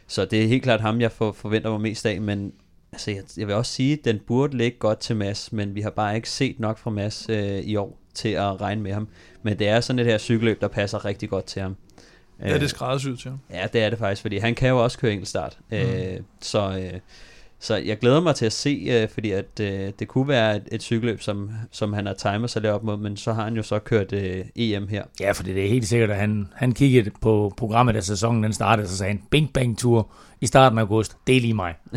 så det er helt klart ham jeg for, forventer mig mest af, men altså jeg, jeg vil også sige at den burde ligge godt til Mads, men vi har bare ikke set nok fra Mads øh, i år til at regne med ham. Men det er sådan et her cykelløb der passer rigtig godt til ham. Ja, det er skræddersyet til ham. Ja, det er det faktisk, fordi han kan jo også køre enkeltstart. Mm. Øh, så øh, så jeg glæder mig til at se, øh, fordi at øh, det kunne være et, et cykelløb, som, som han har timet sig lidt op mod, men så har han jo så kørt øh, EM her. Ja, for det er helt sikkert, at han, han kiggede på programmet, da sæsonen den startede, så sagde han, Bing Bang Tour i starten af august, det er lige mig.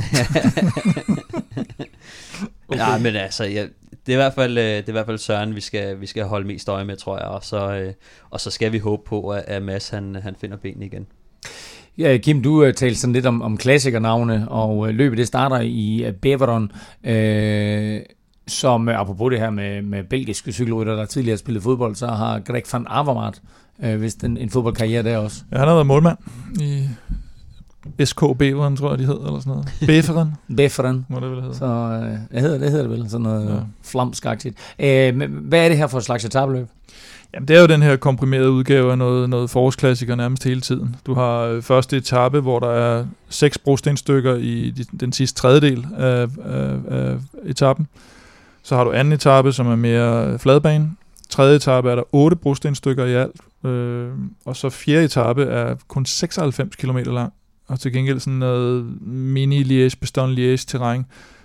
okay. Ja, men altså, jeg, det er i hvert fald, øh, det er i hvert fald Søren, vi skal, vi skal holde mest øje med, tror jeg, og så, øh, og så skal vi håbe på, at, at Mads han, han finder benene igen. Ja, Kim, du uh, talte sådan lidt om, om klassikernavne, og uh, løbet det starter i uh, Beveron, uh, som uh, apropos det her med, med belgiske cykelrytter, der tidligere har spillet fodbold, så har Greg van Avermaet uh, vist en, en fodboldkarriere der også. Ja, han har været målmand i SK Beveren, tror jeg, de hedder, eller sådan noget. Beferen. Beferen. Må det vel hedde. Så uh, jeg hedder, det hedder det vel, sådan noget ja. flamskagtigt. Uh, hvad er det her for et slags etabløb? Jamen, det er jo den her komprimerede udgave af noget, noget forårsklassiker nærmest hele tiden. Du har øh, første etape, hvor der er seks brostenstykker i de, den sidste tredjedel af, af, af etappen. Så har du anden etape, som er mere fladbane. Tredje etape er der otte brostenstykker i alt. Øh, og så fjerde etape er kun 96 km lang. Og til gengæld sådan noget mini-liège-beston-liège terræn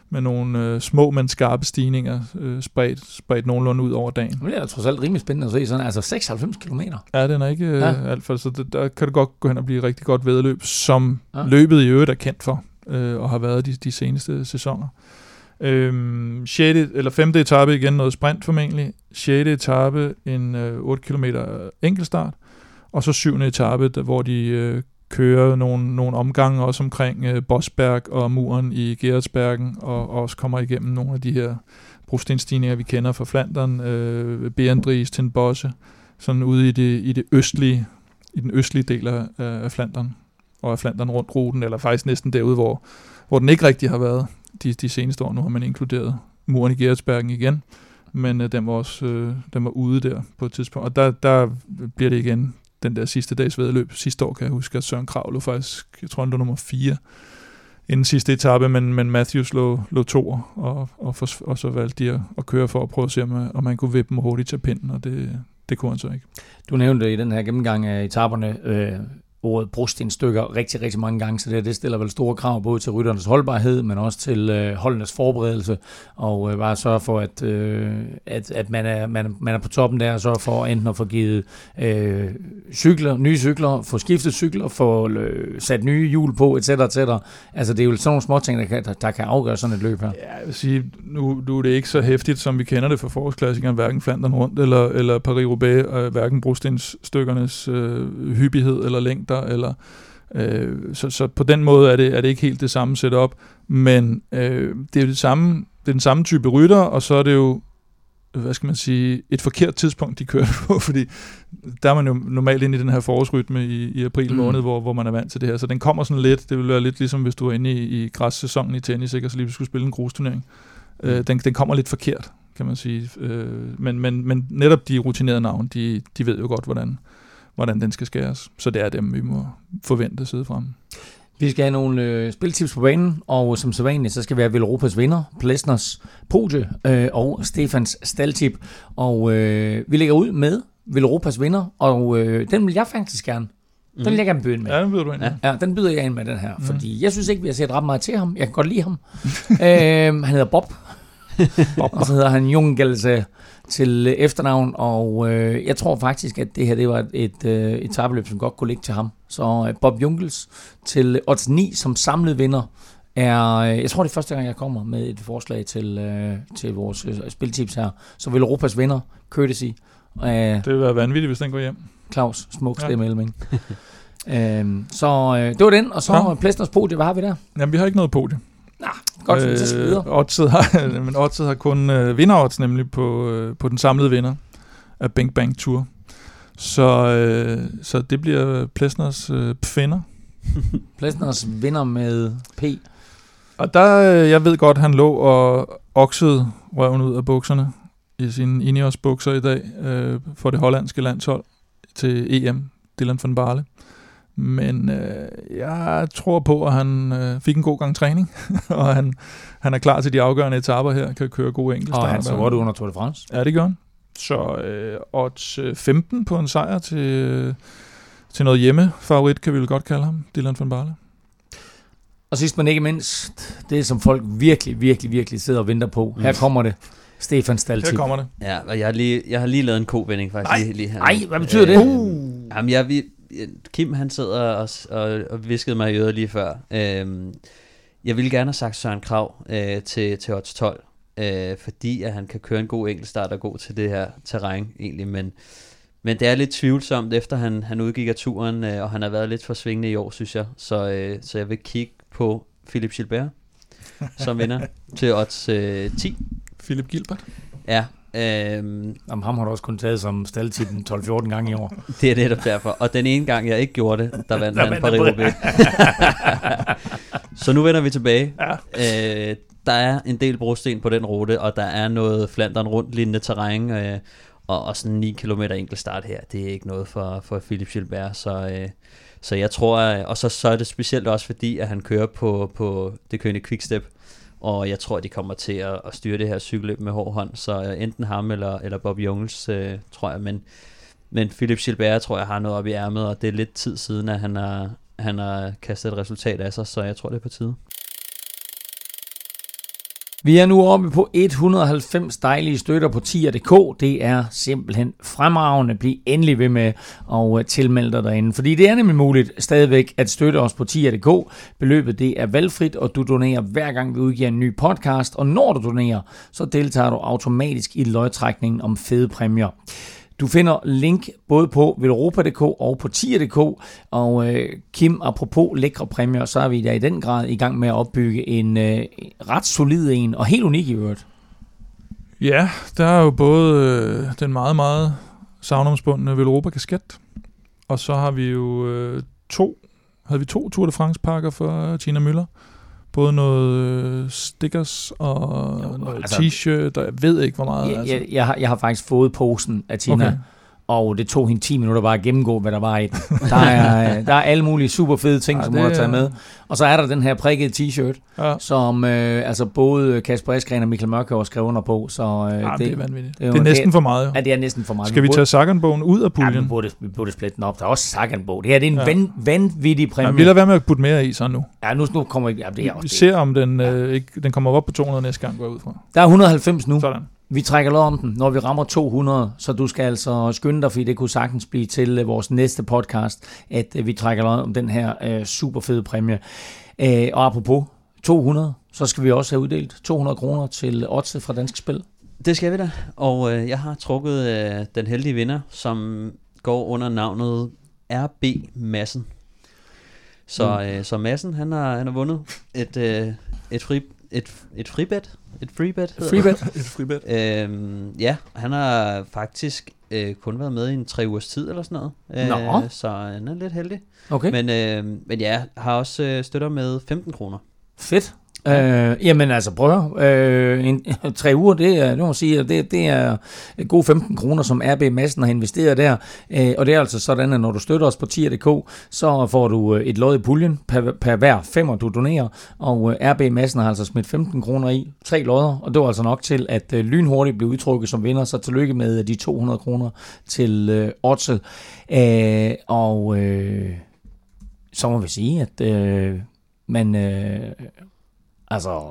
med nogle øh, små, men skarpe stigninger øh, spredt, spredt nogenlunde ud over dagen. Det er trods alt rimelig spændende at se sådan, altså 96 km. Ja, den er ikke øh, ja. alt for, så det, der kan det godt gå hen og blive rigtig godt vedløb, som ja. løbet i øvrigt er kendt for, øh, og har været de, de seneste sæsoner. Øhm, 6. eller 5. etape igen noget sprint formentlig. 6. etape en øh, 8 km enkeltstart. Og så 7. etape, der, hvor de øh, kører nogle, nogle omgange også omkring øh, Bosberg og muren i Gerardsbergen, og, og også kommer igennem nogle af de her brostenstigninger, vi kender fra Flandern, øh, Beandries til Bosse, sådan ude i det, i det østlige, i den østlige del af, af Flandern, og af Flandern rundt ruten, eller faktisk næsten derude, hvor, hvor den ikke rigtig har været de, de seneste år. Nu har man inkluderet muren i Gerardsbergen igen, men øh, den, var også, øh, den var ude der på et tidspunkt. Og der, der bliver det igen den der sidste dags vedløb. Sidste år kan jeg huske, at Søren Krav lå faktisk, jeg tror han lå nummer 4 inden sidste etape, men, men Matthews lå, lå to, og, og, for, og så valgte de at, at køre for at prøve at se, om, om man kunne vippe dem hurtigt til pinden, og det, det kunne han så ikke. Du nævnte i den her gennemgang af etaperne øh, ordet brostenstykker rigtig, rigtig mange gange, så det, det stiller vel store krav både til rytternes holdbarhed, men også til øh, holdenes forberedelse, og øh, bare sørge for, at, øh, at, at man, er, man, man er på toppen der, og sørge for enten at få givet øh, cykler, nye cykler, få skiftet cykler, få øh, sat nye hjul på, etc. etc. Altså det er jo sådan nogle små ting, der kan, der, der kan afgøre sådan et løb her. Ja, jeg vil sige, nu, nu er det ikke så hæftigt, som vi kender det fra forårsklassikeren, hverken Flandern rundt eller, eller Paris-Roubaix, hverken brostenstykkernes øh, hyppighed eller længde effekter, eller øh, så, så på den måde er det, er det ikke helt det samme setup, men øh, det er jo det samme, det er den samme type rytter, og så er det jo hvad skal man sige, et forkert tidspunkt, de kører på, fordi der er man jo normalt inde i den her forårsrytme i, i april mm. måned, hvor, hvor man er vant til det her. Så den kommer sådan lidt, det vil være lidt ligesom hvis du er inde i, i græssæsonen i tennis, ikke? og så lige skulle spille en grusturnering. Mm. Øh, den, den kommer lidt forkert, kan man sige. Øh, men, men, men netop de rutinerede navne, de, de ved jo godt, hvordan, hvordan den skal skæres. Så det er dem, vi må forvente sidde frem. Vi skal have nogle øh, spiltips på banen, og som sædvanligt, så skal vi have Europas vinder, Plesners podie øh, og Stefans staltip. Og øh, vi lægger ud med Europas vinder, og øh, den vil jeg faktisk gerne. Den vil jeg gerne byde med. Ja, den byder du ind med. Ja, den byder jeg ind med, den her. Mm. Fordi jeg synes ikke, vi har set ret meget til ham. Jeg kan godt lide ham. øh, han hedder Bob. Bob. og så hedder han Jungelse til efternavn, og øh, jeg tror faktisk, at det her det var et, øh, et tabeløb, som godt kunne ligge til ham. Så øh, Bob Junkels til odds 9 som samlet vinder er, øh, jeg tror det er første gang, jeg kommer med et forslag til, øh, til vores øh, spiltips her. Så vil Europas vinder, courtesy. Øh, det vil være vanvittigt, hvis den går hjem. Claus Smuk ja. Elming. øhm, så øh, det var den, og så ja. Plæstners podie, hvad har vi der? Jamen, vi har ikke noget podie. Nå, godt, øh, så skal videre. Oddset har, men Oddset har kun øh, vinderodds nemlig på, øh, på den samlede vinder af Bang Bang Tour. Så, øh, så det bliver Plesners øh, finder. Plesners vinder med P. Og der, øh, jeg ved godt, han lå og oksede røven ud af bukserne i sine Ineos bukser i dag øh, for det hollandske landshold til EM, Dylan van Barle. Men øh, jeg tror på, at han øh, fik en god gang træning, og han, han er klar til de afgørende etaper her, kan køre gode enkeltstarter. Og han så godt under Tour de France. Ja, det gør han. Så øh, odds 15 på en sejr til, til noget hjemmefavorit, kan vi vel godt kalde ham, Dylan van Barle. Og sidst men ikke mindst, det som folk virkelig, virkelig, virkelig sidder og venter på. Her kommer det. Stefan Staltip. Her kommer det. Ja, og jeg har lige, jeg har lige lavet en kovending faktisk. Nej, lige, lige her. Nej, hvad betyder det? Uh. Jamen, jeg, vi, Kim han sidder og, og, og viskede mig i øret lige før. Øhm, jeg ville gerne have sagt Søren Krav øh, til, til odds 12, øh, fordi at han kan køre en god enkeltstart og gå til det her terræn egentlig, men, men det er lidt tvivlsomt, efter han, han udgik af turen, øh, og han har været lidt for svingende i år, synes jeg. Så, øh, så jeg vil kigge på Philip Gilbert, som vinder til odds øh, 10. Philip Gilbert? Ja, Øhm, Jamen, ham har du også kun taget som staldtitten 12-14 gange i år. Det er netop derfor. Og den ene gang, jeg ikke gjorde det, der vandt han Paris Så nu vender vi tilbage. Ja. Øh, der er en del brosten på den rute, og der er noget Flandern rundt lignende terræn, øh, og, og sådan 9 km enkelt start her, det er ikke noget for, for Philip Gilbert, så, øh, så jeg tror, og så, så er det specielt også fordi, at han kører på, på det kørende quickstep, og jeg tror, de kommer til at, at styre det her cykelløb med hård hånd, så øh, enten ham eller, eller Bob Jungels, øh, tror jeg, men, men Philip Gilbert tror jeg har noget op i ærmet, og det er lidt tid siden, at han har, han har kastet et resultat af sig, så jeg tror, det er på tide. Vi er nu oppe på 190 dejlige støtter på tier.dk. Det er simpelthen fremragende. Bliv endelig ved med at øh, tilmelde dig derinde, fordi det er nemlig muligt stadigvæk at støtte os på tier.dk. Beløbet det er valgfrit, og du donerer hver gang vi udgiver en ny podcast, og når du donerer, så deltager du automatisk i løgtrækningen om fede præmier. Du finder link både på velropa.dk og på tier.dk. Og øh, Kim, apropos lækre præmier, så er vi da i den grad i gang med at opbygge en øh, ret solid en, og helt unik i øvrigt. Ja, der er jo både øh, den meget, meget savnomsbundne Velropa kasket, og så har vi jo øh, to, havde vi to Tour de France pakker for øh, Tina Møller. Både noget øh, stickers og Jo, jo, noget altså- t-shirt, og jeg ved ikke, hvor meget. Jeg, altså. jeg, jeg, har, jeg har faktisk fået posen af Tina, okay. Og det tog hende 10 minutter bare at gennemgå, hvad der var i den. Der er, der er alle mulige super fede ting, Ja, som hun har taget med. Og så er der den her prikkede t-shirt, Ja, som øh, altså både Kasper Eskren og Michael Mørkøv har skrevet under på. Så øh, ja, det, det er vanvittigt. det er Det er, næsten det- for meget. Jo. ja, det er næsten for meget. Skal vi burde- tage Sagan-bogen ud af Ja, puljen? vi burde, vi burde splitte den op. Der er også Sagan-bog. Det her det er en ja. Ja. van, vanvittig Ja, præmie. vi lader være med at putte mere i så nu. Ja, nu, nu kommer ja, det er Vi også det. ser, om den, øh, ikke, den kommer op på 200 næste gang, går ud fra. Der er 190 nu. Sådan. Vi trækker lov om den, når vi rammer 200, så du skal altså skynde dig, fordi det kunne sagtens blive til øh, vores næste podcast, at øh, vi trækker lov om den her øh, super fede præmie. Øh, og apropos 200, så skal vi også have uddelt 200 kroner til Otse fra Dansk Spil. Det skal vi da, og øh, jeg har trukket øh, den heldige vinder, som går under navnet RB Massen. Så, øh, så Massen, han har, han har vundet et, øh, et, fri, et, et fribet. Et freebet hedder det. Freebet. Et fribet. Øhm, ja, han har faktisk øh, kun været med i en tre ugers tid eller sådan noget. Nå. så han er lidt heldig. Okay, Men, øh, men ja, har også øh, støtter med 15 kroner. fedt. Øh, jamen altså, prøv at øh, en, tre uger, det er, det må sige, det, det er gode 15 kroner, som RB Massen har investeret der. Øh, og det er altså sådan, at når du støtter os på tier.dk, så får du øh, et lod i puljen per, per hver femmer, du donerer. Og øh, RB Massen har altså smidt 15 kroner i, tre lodder, og det var altså nok til, at øh, lynhurtigt blev udtrykket som vinder, så tillykke med øh, de 200 kroner til øh, Otzel. Øh, og øh, så må vi sige, at øh, man... Øh, Altså,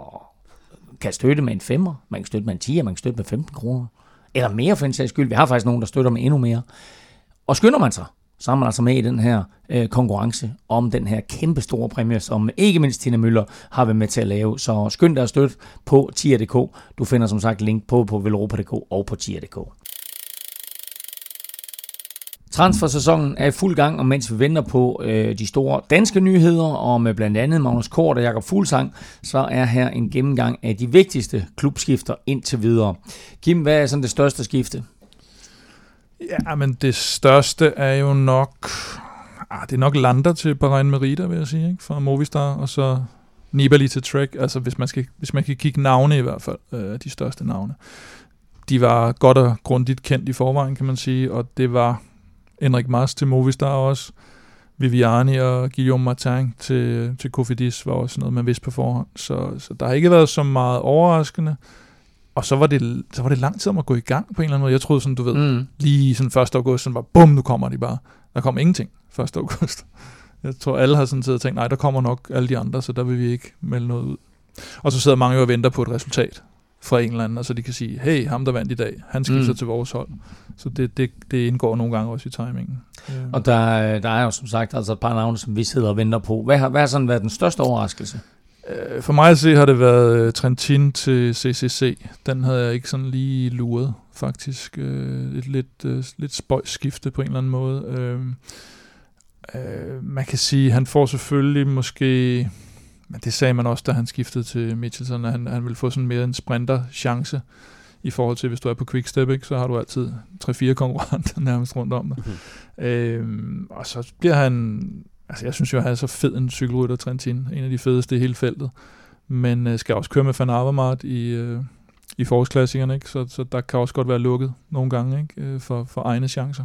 kan støtte med en femmer, man kan støtte med en 10, man kan støtte med 15 kroner. Eller mere for en sags skyld. Vi har faktisk nogen, der støtter med endnu mere. Og skynder man sig, så er man altså med i den her øh, konkurrence om den her kæmpe store præmie, som ikke mindst Tina Møller har været med til at lave. Så skynd dig at støtte på tier.dk. Du finder som sagt link på på velropa.dk og på tier.dk. Transfersæsonen er i fuld gang, og mens vi venter på øh, de store danske nyheder og med blandt andet Magnus Kort og Jakob Fuglsang, så er her en gennemgang af de vigtigste klubskifter indtil videre. Kim, hvad er sådan det største skifte? Ja, men det største er jo nok... Ah, det er nok Lander til Bahrain Merida, vil jeg sige, ikke? fra Movistar, og så Nibali til Trek. Altså, hvis man, skal, hvis man kan kigge navne i hvert fald, øh, de største navne. De var godt og grundigt kendt i forvejen, kan man sige, og det var Enrik Mars til Movistar også. Viviani og Guillaume Martin til, til Kofidis var også noget, man vidste på forhånd. Så, så der har ikke været så meget overraskende. Og så var, det, så var det lang tid om at gå i gang på en eller anden måde. Jeg troede sådan, du ved, mm. lige sådan 1. august, sådan var bum, nu kommer de bare. Der kom ingenting 1. august. Jeg tror, alle har sådan tid tænkt, nej, der kommer nok alle de andre, så der vil vi ikke melde noget ud. Og så sidder mange jo og venter på et resultat fra en eller anden, og så de kan sige, hey, ham der vandt i dag, han skifter mm. til vores hold. Så det, det, det indgår nogle gange også i timingen. Og der, der er jo som sagt altså et par navne, som vi sidder og venter på. Hvad har, hvad har sådan været den største overraskelse? Øh, for mig at se har det været øh, Trentin til CCC. Den havde jeg ikke sådan lige luret, faktisk. Øh, et lidt, lidt spøjsskifte på en eller anden måde. man kan sige, han får selvfølgelig måske... Men det sagde man også, da han skiftede til Mitchelson, at han, han ville få sådan mere en sprinter-chance i forhold til, hvis du er på quickstep, ikke, så har du altid 3-4 konkurrenter nærmest rundt om dig. Mm-hmm. Øhm, og så bliver han Altså, jeg synes jo, at han er så fed en cykelrytter, Trentin. En af de fedeste i hele feltet. Men øh, skal også køre med Van Avermaet i, øh, i forårsklassikerne, ikke? Så, så der kan også godt være lukket nogle gange ikke? Øh, for, for egne chancer.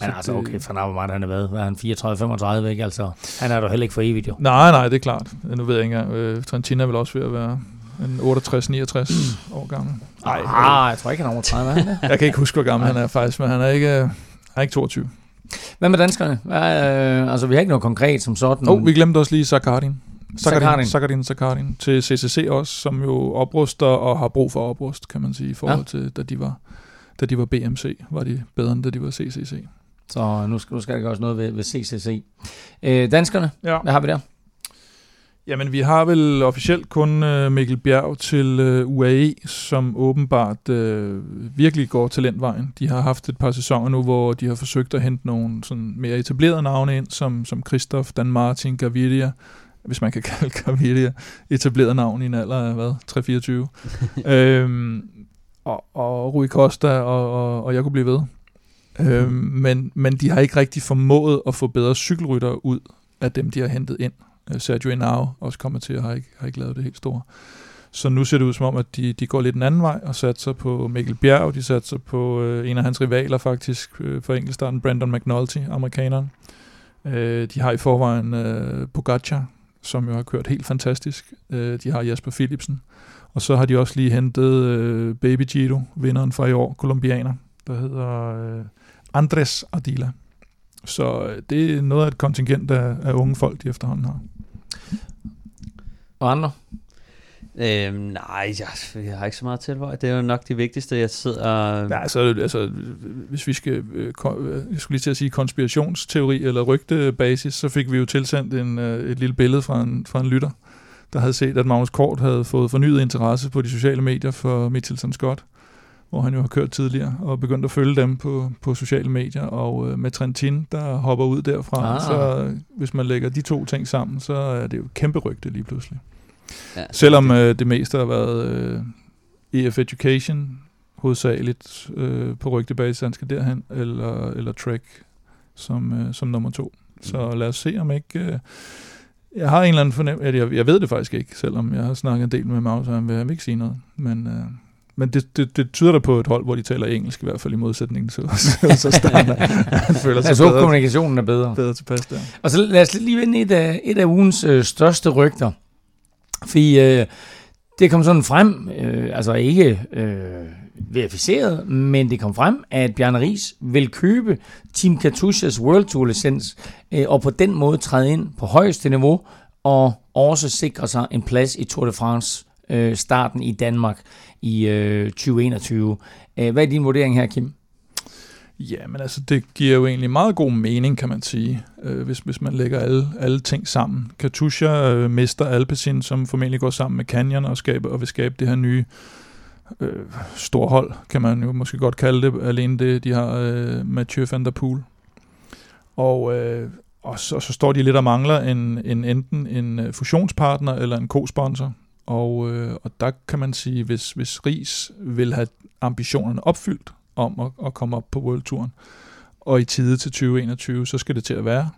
Men altså, okay, Van Avermaet, han er hvad? Hvad er han? 34-35, ikke? Altså, han er jo heller ikke for evigt, jo. Nej, nej, det er klart. Nu ved jeg ikke engang. Øh, Trentin er vel også ved at være en 68-69 år gammel. Nej, ah, jeg tror ikke, han er over 30, han er. jeg kan ikke huske, hvor gammel han er faktisk, men han er ikke, han er ikke 22. Hvad med danskerne? Hvad, øh, altså, vi har ikke noget konkret som sådan. Oh, vi glemte også lige Sakardin. Sakardin, Sakardin, Sakardin til CCC også, som jo opruster og har brug for oprust, kan man sige, i forhold ja. til, da de, var, da de var BMC, var de bedre end da de var CCC. Så nu skal, nu skal der også noget ved, ved CCC. Øh, danskerne, ja. hvad har vi der? Jamen, vi har vel officielt kun uh, Mikkel Bjerg til øh, UAE, som åbenbart uh, virkelig går talentvejen. De har haft et par sæsoner nu, hvor de har forsøgt at hente nogle sådan mere etablerede navne ind, som, som Christoph, Dan Martin, Gaviria, hvis man kan kalde Gaviria etableret navn i en alder af, hvad, 3-24. øhm, og, og Rui Costa, og, og, og jeg kunne blive ved. Øh, men, men de har ikke rigtig formået at få bedre cykelrytter ud af dem, de har hentet ind. Øh, Sergio Henao også kommer til og har ikke, har ikke lavet det helt store. Så nu ser det ud som om, at de, de går lidt en anden vej og satser på Mikkel Bjerg. De satser på øh, en af hans rivaler faktisk øh, for enkeltstarten, Brandon McNulty, amerikaneren. Øh, de har i forvejen øh, Pogacar, som jo har kørt helt fantastisk. Øh, de har Jasper Philipsen. Og så har de også lige hentet øh, Baby Gito, vinderen fra i år, kolumbianer, der hedder øh, Andres Adila. Så øh, det er noget af et kontingent af, af unge folk, de efterhånden har. Og andre? Øhm, nej, jeg, jeg har ikke så meget til Det er jo nok det vigtigste, jeg sidder... Ja, altså, altså hvis vi skal... Øh, øh, jeg skulle lige til at sige konspirationsteori eller rygtebasis, så fik vi jo tilsendt en, øh, et lille billede fra en, fra en lytter, der havde set, at Magnus Kort havde fået fornyet interesse på de sociale medier for Mitchelton Scott hvor han jo har kørt tidligere, og begyndt at følge dem på, på sociale medier, og øh, med Trentin, der hopper ud derfra, ah. så hvis man lægger de to ting sammen, så er det jo kæmpe rygte lige pludselig. Ja, Selvom øh, det meste har været øh, EF Education, hovedsageligt øh, på rygtebasis, han skal derhen, eller, eller Trek som, øh, som nummer to. Så mm. lad os se, om ikke... Øh, jeg har en eller anden fornemmelse, jeg, jeg ved det faktisk ikke, selvom jeg har snakket en del med Magnus, og han vil, han vil ikke sige noget, men... Øh, men det, det, det tyder da på et hold, hvor de taler engelsk, i hvert fald i modsætning til os. så starter, han føler sig altså, bedre, kommunikationen er bedre. Bedre tilpas der. Og så lad os lige vende et af, et af ugens øh, største rygter. Fordi øh, det kom sådan frem, øh, altså ikke øh, verificeret, men det kom frem, at Bjarne Ries vil købe Team Katusha's World Tour licens, øh, og på den måde træde ind på højeste niveau, og også sikre sig en plads i Tour de France øh, starten i Danmark i øh, 2021. Øh, hvad er din vurdering her, Kim? Ja, men altså, det giver jo egentlig meget god mening, kan man sige, øh, hvis, hvis man lægger alle, alle ting sammen. Katusha øh, mister Alpecin, som formentlig går sammen med Canyon og, skaber, og vil skabe det her nye øh, store hold, kan man jo måske godt kalde det, alene det, de har øh, Mathieu van der Poel. Og, øh, og, så, og så står de lidt og mangler en, en enten en øh, fusionspartner eller en co-sponsor. Og, øh, og der kan man sige, hvis, hvis Ries vil have ambitionerne opfyldt, om at, at komme op på World Touren. Og i tide til 2021, så skal det til at være.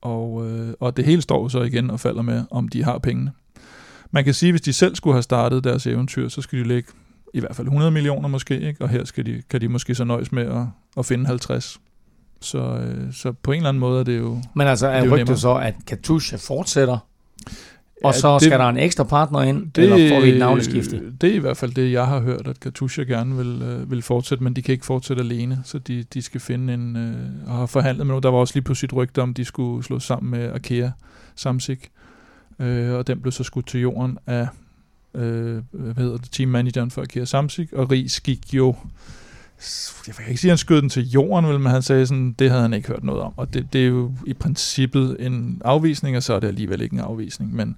Og, øh, og det hele står så igen og falder med, om de har pengene. Man kan sige, at hvis de selv skulle have startet deres eventyr, så skal de lægge i hvert fald 100 millioner måske, ikke? og her skal de, kan de måske så nøjes med at, at finde 50. Så, øh, så på en eller anden måde er det jo Men altså er rygtet så, at Katusha fortsætter, og Ja, så det- skal der en ekstra partner ind, det, eller får vi et navneskifte? Det er i hvert fald det, jeg har hørt, at Katusha gerne vil, øh, vil fortsætte, men de kan ikke fortsætte alene, så de, de skal finde en, øh, og har forhandlet med nogen. Der var også lige pludselig et rygte om, de skulle slå sammen med Akea Samsik, øh, og den blev så skudt til jorden af øh, hvad hedder det, teammanageren for Akea Samsik, og Ries gik jo jeg kan ikke sige, at han skød den til jorden, vel, men han sagde sådan, det havde han ikke hørt noget om. Og det, det er jo i princippet en afvisning, og så er det alligevel ikke en afvisning. Men,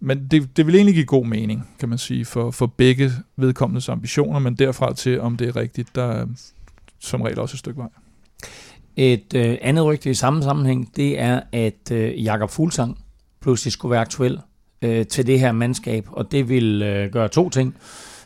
men det, det vil egentlig give god mening, kan man sige, for, for begge vedkommendes ambitioner, men derfra til, om det er rigtigt, der er som regel også et stykke vej. Et øh, andet rygte i samme sammenhæng, det er, at øh, Jakob Fuglsang pludselig skulle være aktuel øh, til det her mandskab, og det vil øh, gøre to ting.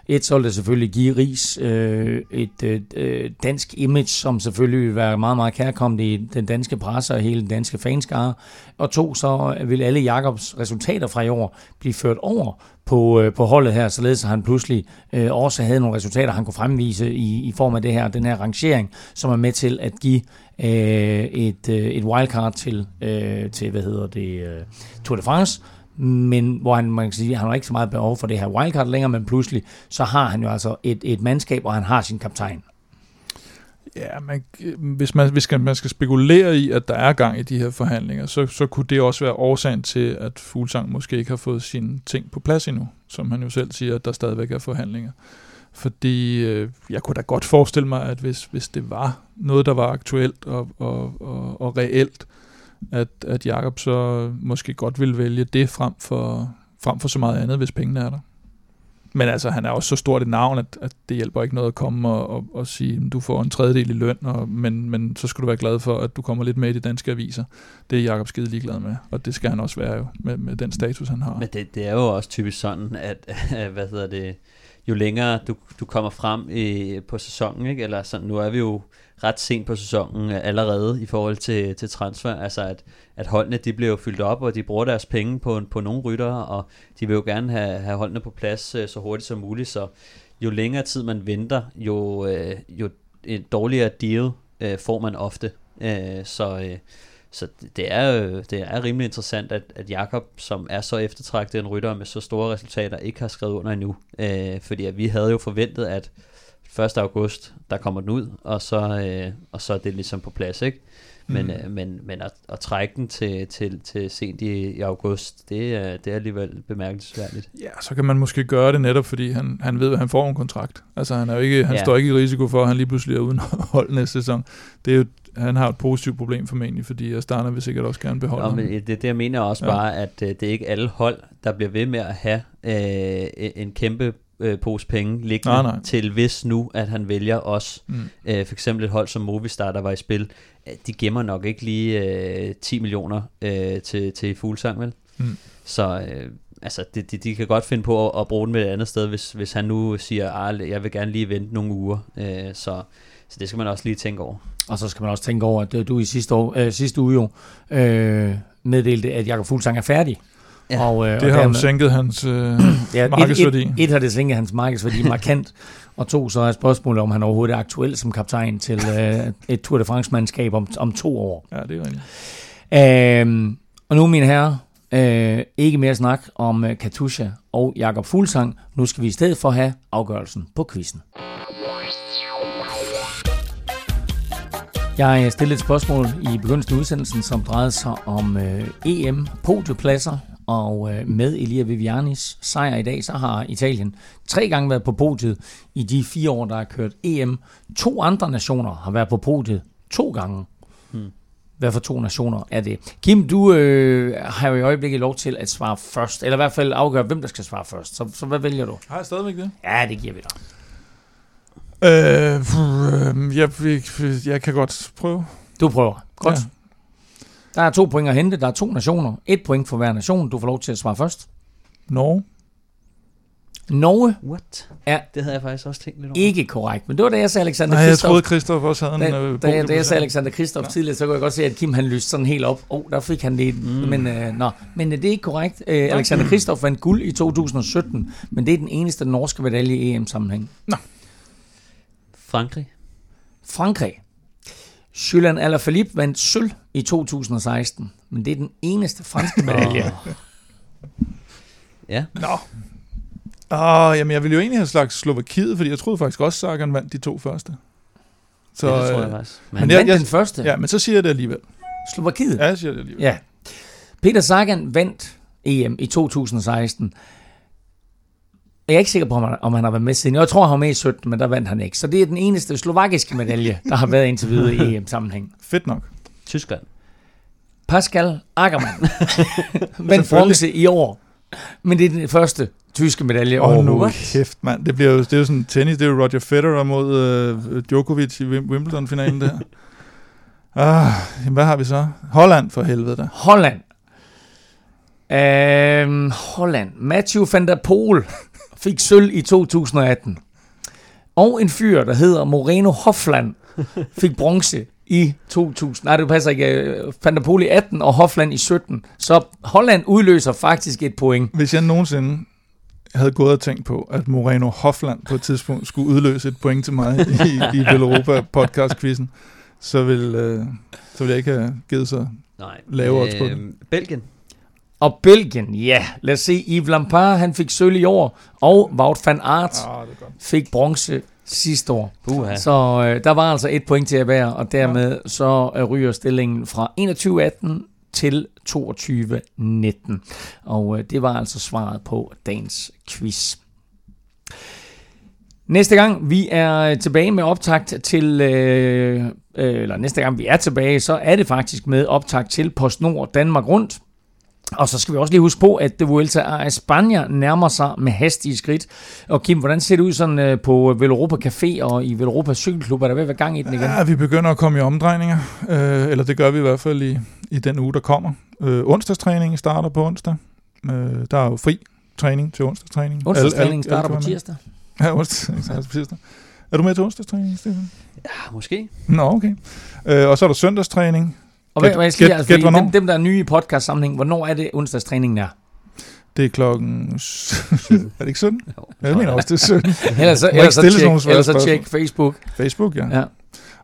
Et, så vil det selvfølgelig give Ries øh, et øh, øh, dansk image, som selvfølgelig vil være meget, meget kærkommende i den danske presse og hele den danske fanskare. Og to, så vil alle Jakobs resultater fra i år blive ført over på, øh, på holdet her, således at han pludselig øh, også havde nogle resultater, han kunne fremvise i, i form af det her, den her rangering, som er med til at give øh, et, øh, et wildcard til, øh, til, hvad hedder det, øh, Tour de France, men hvor han, man kan sige, han har ikke så meget behov for det her wildcard længere, men pludselig så har han jo altså et, et mandskab, og han har sin kaptajn. Ja, man, hvis man, hvis man skal spekulere i, at der er gang i de her forhandlinger, så, så kunne det også være årsagen til, at Fuglsang måske ikke har fået sine ting på plads endnu, som han jo selv siger, at der stadigvæk er forhandlinger. Fordi øh, jeg kunne da godt forestille mig, at hvis, hvis det var noget, der var aktuelt og, og, og, og reelt, at, at Jakob så måske godt vil vælge det frem for, frem for så meget andet, hvis pengene er der. Men altså, han er også så stort et navn, at, at det hjælper ikke noget at komme og, og, og sige, du får en tredjedel i løn, og, men, men så skal du være glad for, at du kommer lidt med i de danske aviser. Det er Jakob skide ligeglad med, og det skal han også være jo, med, med den status, han har. Men det, det er jo også typisk sådan, at, hvad hedder det, jo længere du, du kommer frem i, på sæsonen, ikke? eller sådan, nu er vi jo ret sent på sæsonen øh, allerede i forhold til, til transfer, altså at, at holdene de bliver jo fyldt op, og de bruger deres penge på, på nogle ryttere, og de vil jo gerne have, have holdene på plads øh, så hurtigt som muligt, så jo længere tid man venter, jo, øh, jo et dårligere deal øh, får man ofte, øh, så... Øh, så det er, øh, det er rimelig interessant, at, at Jakob, som er så eftertragtet en rytter med så store resultater, ikke har skrevet under endnu. Øh, fordi at vi havde jo forventet, at 1. august, der kommer den ud, og så, øh, og så er det ligesom på plads, ikke? Men, Mm. øh, men, men at, at trække den til, til, til sent i, i august, det, er- det er alligevel bemærkelsesværdigt. Ja, så kan man måske gøre det netop, fordi han, han ved, at han får en kontrakt. Altså, han, er jo ikke, han Ja. står ikke i risiko for, at han lige pludselig er uden hold næste sæson. Det er jo, han har et positivt problem formentlig, fordi Astana vil sikkert også gerne beholde Nå, ham. men det, det jeg mener også ja. bare, at øh, det er ikke alle hold, der bliver ved med at have øh, en kæmpe øh, pose penge liggende Nej, nej. til hvis nu, at han vælger os. Mm. Øh, for eksempel et hold som Movistar, der var i spil, øh, de gemmer nok ikke lige øh, 10 millioner øh, til, til Fuglsang, vel? Mm. Så øh, altså, de, de, de kan godt finde på at, at bruge den med et andet sted, hvis, hvis han nu siger, at jeg vil gerne lige vente nogle uger. Øh, så, så det skal man også lige tænke over. Og så skal man også tænke over, at øh, du i sidste, år, øh, sidste uge jo øh, meddelte, at Jakob Fuglsang er færdig. Ja, og, øh, Det og har dermed- sænket hans øh, Ja, et, markedsværdi. et, et har det sænket hans markedsværdi markant, og to, så er spørgsmålet, om han overhovedet er aktuel som kaptajn til øh, et Tour de France-mandskab om, om to år. Ja, det er rigtigt. Øhm, og nu, mine herrer, øh, ikke mere snak om øh, Katusha og Jakob Fuglsang. Nu skal vi i stedet for have afgørelsen på quizzen. Jeg stillede et spørgsmål i begyndelsen af udsendelsen, som drejede sig om øh, EM podiepladser, og øh, med Elia Vivianis sejr i dag, så har Italien tre gange været på podiet i de fire år, der er kørt EM. To andre nationer har været på podiet to gange. Hmm. Hvad for to nationer er det? Kim, du øh, har jo i øjeblikket lov til at svare først, eller i hvert fald afgøre, hvem der skal svare først. Så, så hvad vælger du? Har jeg stadigvæk det? Ja, det giver vi dig. Øh, øh, jeg, jeg, jeg kan godt prøve. Du prøver. Godt. Ja. Der er to point at hente. Der er to nationer. Et point for hver nation. Du får lov til at svare først. Norge. Norge What? Ja. Det havde jeg faktisk også tænkt lidt over. ikke korrekt, men det var da jeg sagde Alexander Nej, jeg Kristoff. troede, Christoph også havde en Da, øh, da, jeg, da jeg sagde. Alexander Kristoff ja. tidligere, så kunne jeg godt se, at Kim han lyste sådan helt op. Åh, oh, der fik han det. Mm. Men, øh, nå. men øh, det er ikke korrekt. Øh, Alexander Kristoff vandt guld i 2017, men det er den eneste norske medalje i EM-sammenhæng. Frankrig. Frankrig. Julian Alaphilippe vandt sølv i 2016, men det er den eneste franske medalje. Ja. Nå. Åh, jamen jeg ville jo egentlig have slags Slovakiet, fordi jeg troede faktisk også, Sagan vandt de to første. Så, ja, det tror øh, jeg faktisk. Men, Han jeg- vandt jeg- den første. ja, men så siger jeg det alligevel. Slovakiet. Ja, jeg siger det alligevel. Ja. Peter Sagan vandt EM i 2016. Jeg er ikke sikker på, om han, om han har været med siden. Jeg tror, han var med i 17, men der vandt han ikke. Så det er den eneste slovakiske medalje, der har været indtil videre i EM-sammenhæng. Fedt nok. Tyskland. Pascal Ackermann vandt bronze i år. Men det er den første tyske medalje Åh, oh, nu overhovedet. kæft, mand. Det, bliver jo, det er jo sådan tennis, det er jo Roger Federer mod øh, Djokovic i Wim- Wimbledon-finalen der. Ah, jamen, hvad har vi så? Holland for helvede da. Holland. Øhm, Holland. Matthew van der Poel fik sølv i 2018. Og en fyr, der hedder Moreno Hofland, fik bronze i 2000. Nej, det passer ikke. Øh, Van der Poel i 18 og Hofland i 17. Så Holland udløser faktisk et point. Hvis jeg nogensinde havde gået og tænkt på, at Moreno Hofland på et tidspunkt skulle udløse et point til mig i, i Velropa podcast-quizzen, så vil, øh, så vil jeg ikke have givet sig. Nej. Lave odds på det. Øhm, Belgien. Og Belgien, ja. Lad os se. Yves Lampard, han fik sølv i år. Og Wout van Aert godt. fik bronze sidste år. Puha. Så øh, der var altså et point til at være, og dermed så øh, ryger stillingen fra 21-18 til 22-19. Og øh, det var altså svaret på dagens quiz. Næste gang vi er tilbage med optakt til, øh, øh, eller næste gang vi er tilbage, så er det faktisk med optakt til PostNord Danmark Rundt. Og så skal vi også lige huske på, at det Vuelta a España nærmer sig med hastige skridt. Og Kim, hvordan ser det ud sådan øh, på Velropa Café og i Velropa Cykelklub? Er der ved at være gang i den igen? Ja, vi begynder at komme i omdrejninger, øh, eller det gør vi i hvert fald i, i den uge, der kommer. Øh, onsdagstræningen starter på onsdag. Øh, der er jo fri træning til onsdagstræning. Onsdagstræningen alle starter på tirsdag. Ja, onsdagstræningen starter på tirsdag. Er du med til onsdagstræning, Stefan? Ja, måske. Nå, okay. Øh, og så er der søndagstræning. Og hvad, Gæt- hvad jeg skal gæt- altså, gæt, dem, dem, der er nye i podcast sammenhæng, hvornår er det onsdagstræningen er? Det er klokken... er det ikke 17? Jo, Jeg mener også, det er 17. Ellers så, ellers så, sådan tjek, ellers så tjek Facebook. Facebook, ja. Ja.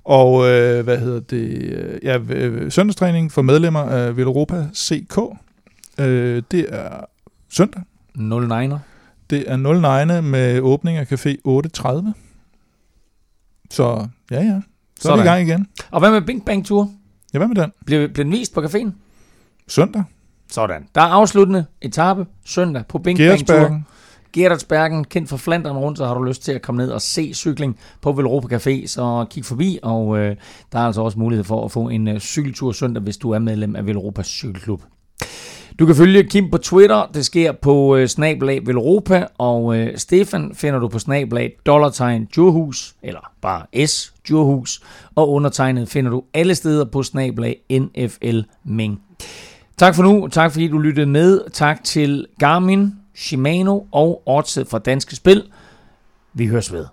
Og øh, hvad hedder det? Ja, øh, søndagstræning for medlemmer af Velropa CK. Øh, det er søndag. 09'er. Det er 09 med åbning af café 8.30. Så ja, ja. Så er vi i Sådan. gang igen. Og hvad med Bing Bang Tour? Ja, hvad med den? Bliver, bliver den vist på caféen? Søndag. Sådan. Der er afsluttende etape søndag på Bing Bang. Gerardsbergen, kendt for Flandern rundt, så har du lyst til at komme ned og se cykling på Velropa Café, så kig forbi, og øh, der er altså også mulighed for at få en øh, cykeltur søndag, hvis du er medlem af Velropa Cykelklub. Du kan følge Kim på Twitter, det sker på øh, snablag Velropa, og øh, Stefan finder du på snablag dollartegn Djurhus, eller bare S Djurhus, og undertegnet finder du alle steder på snablag NFL Ming. Tak for nu, tak fordi du lyttede med, tak til Garmin, Shimano og Odset fra Danske Spil. Vi høres ved.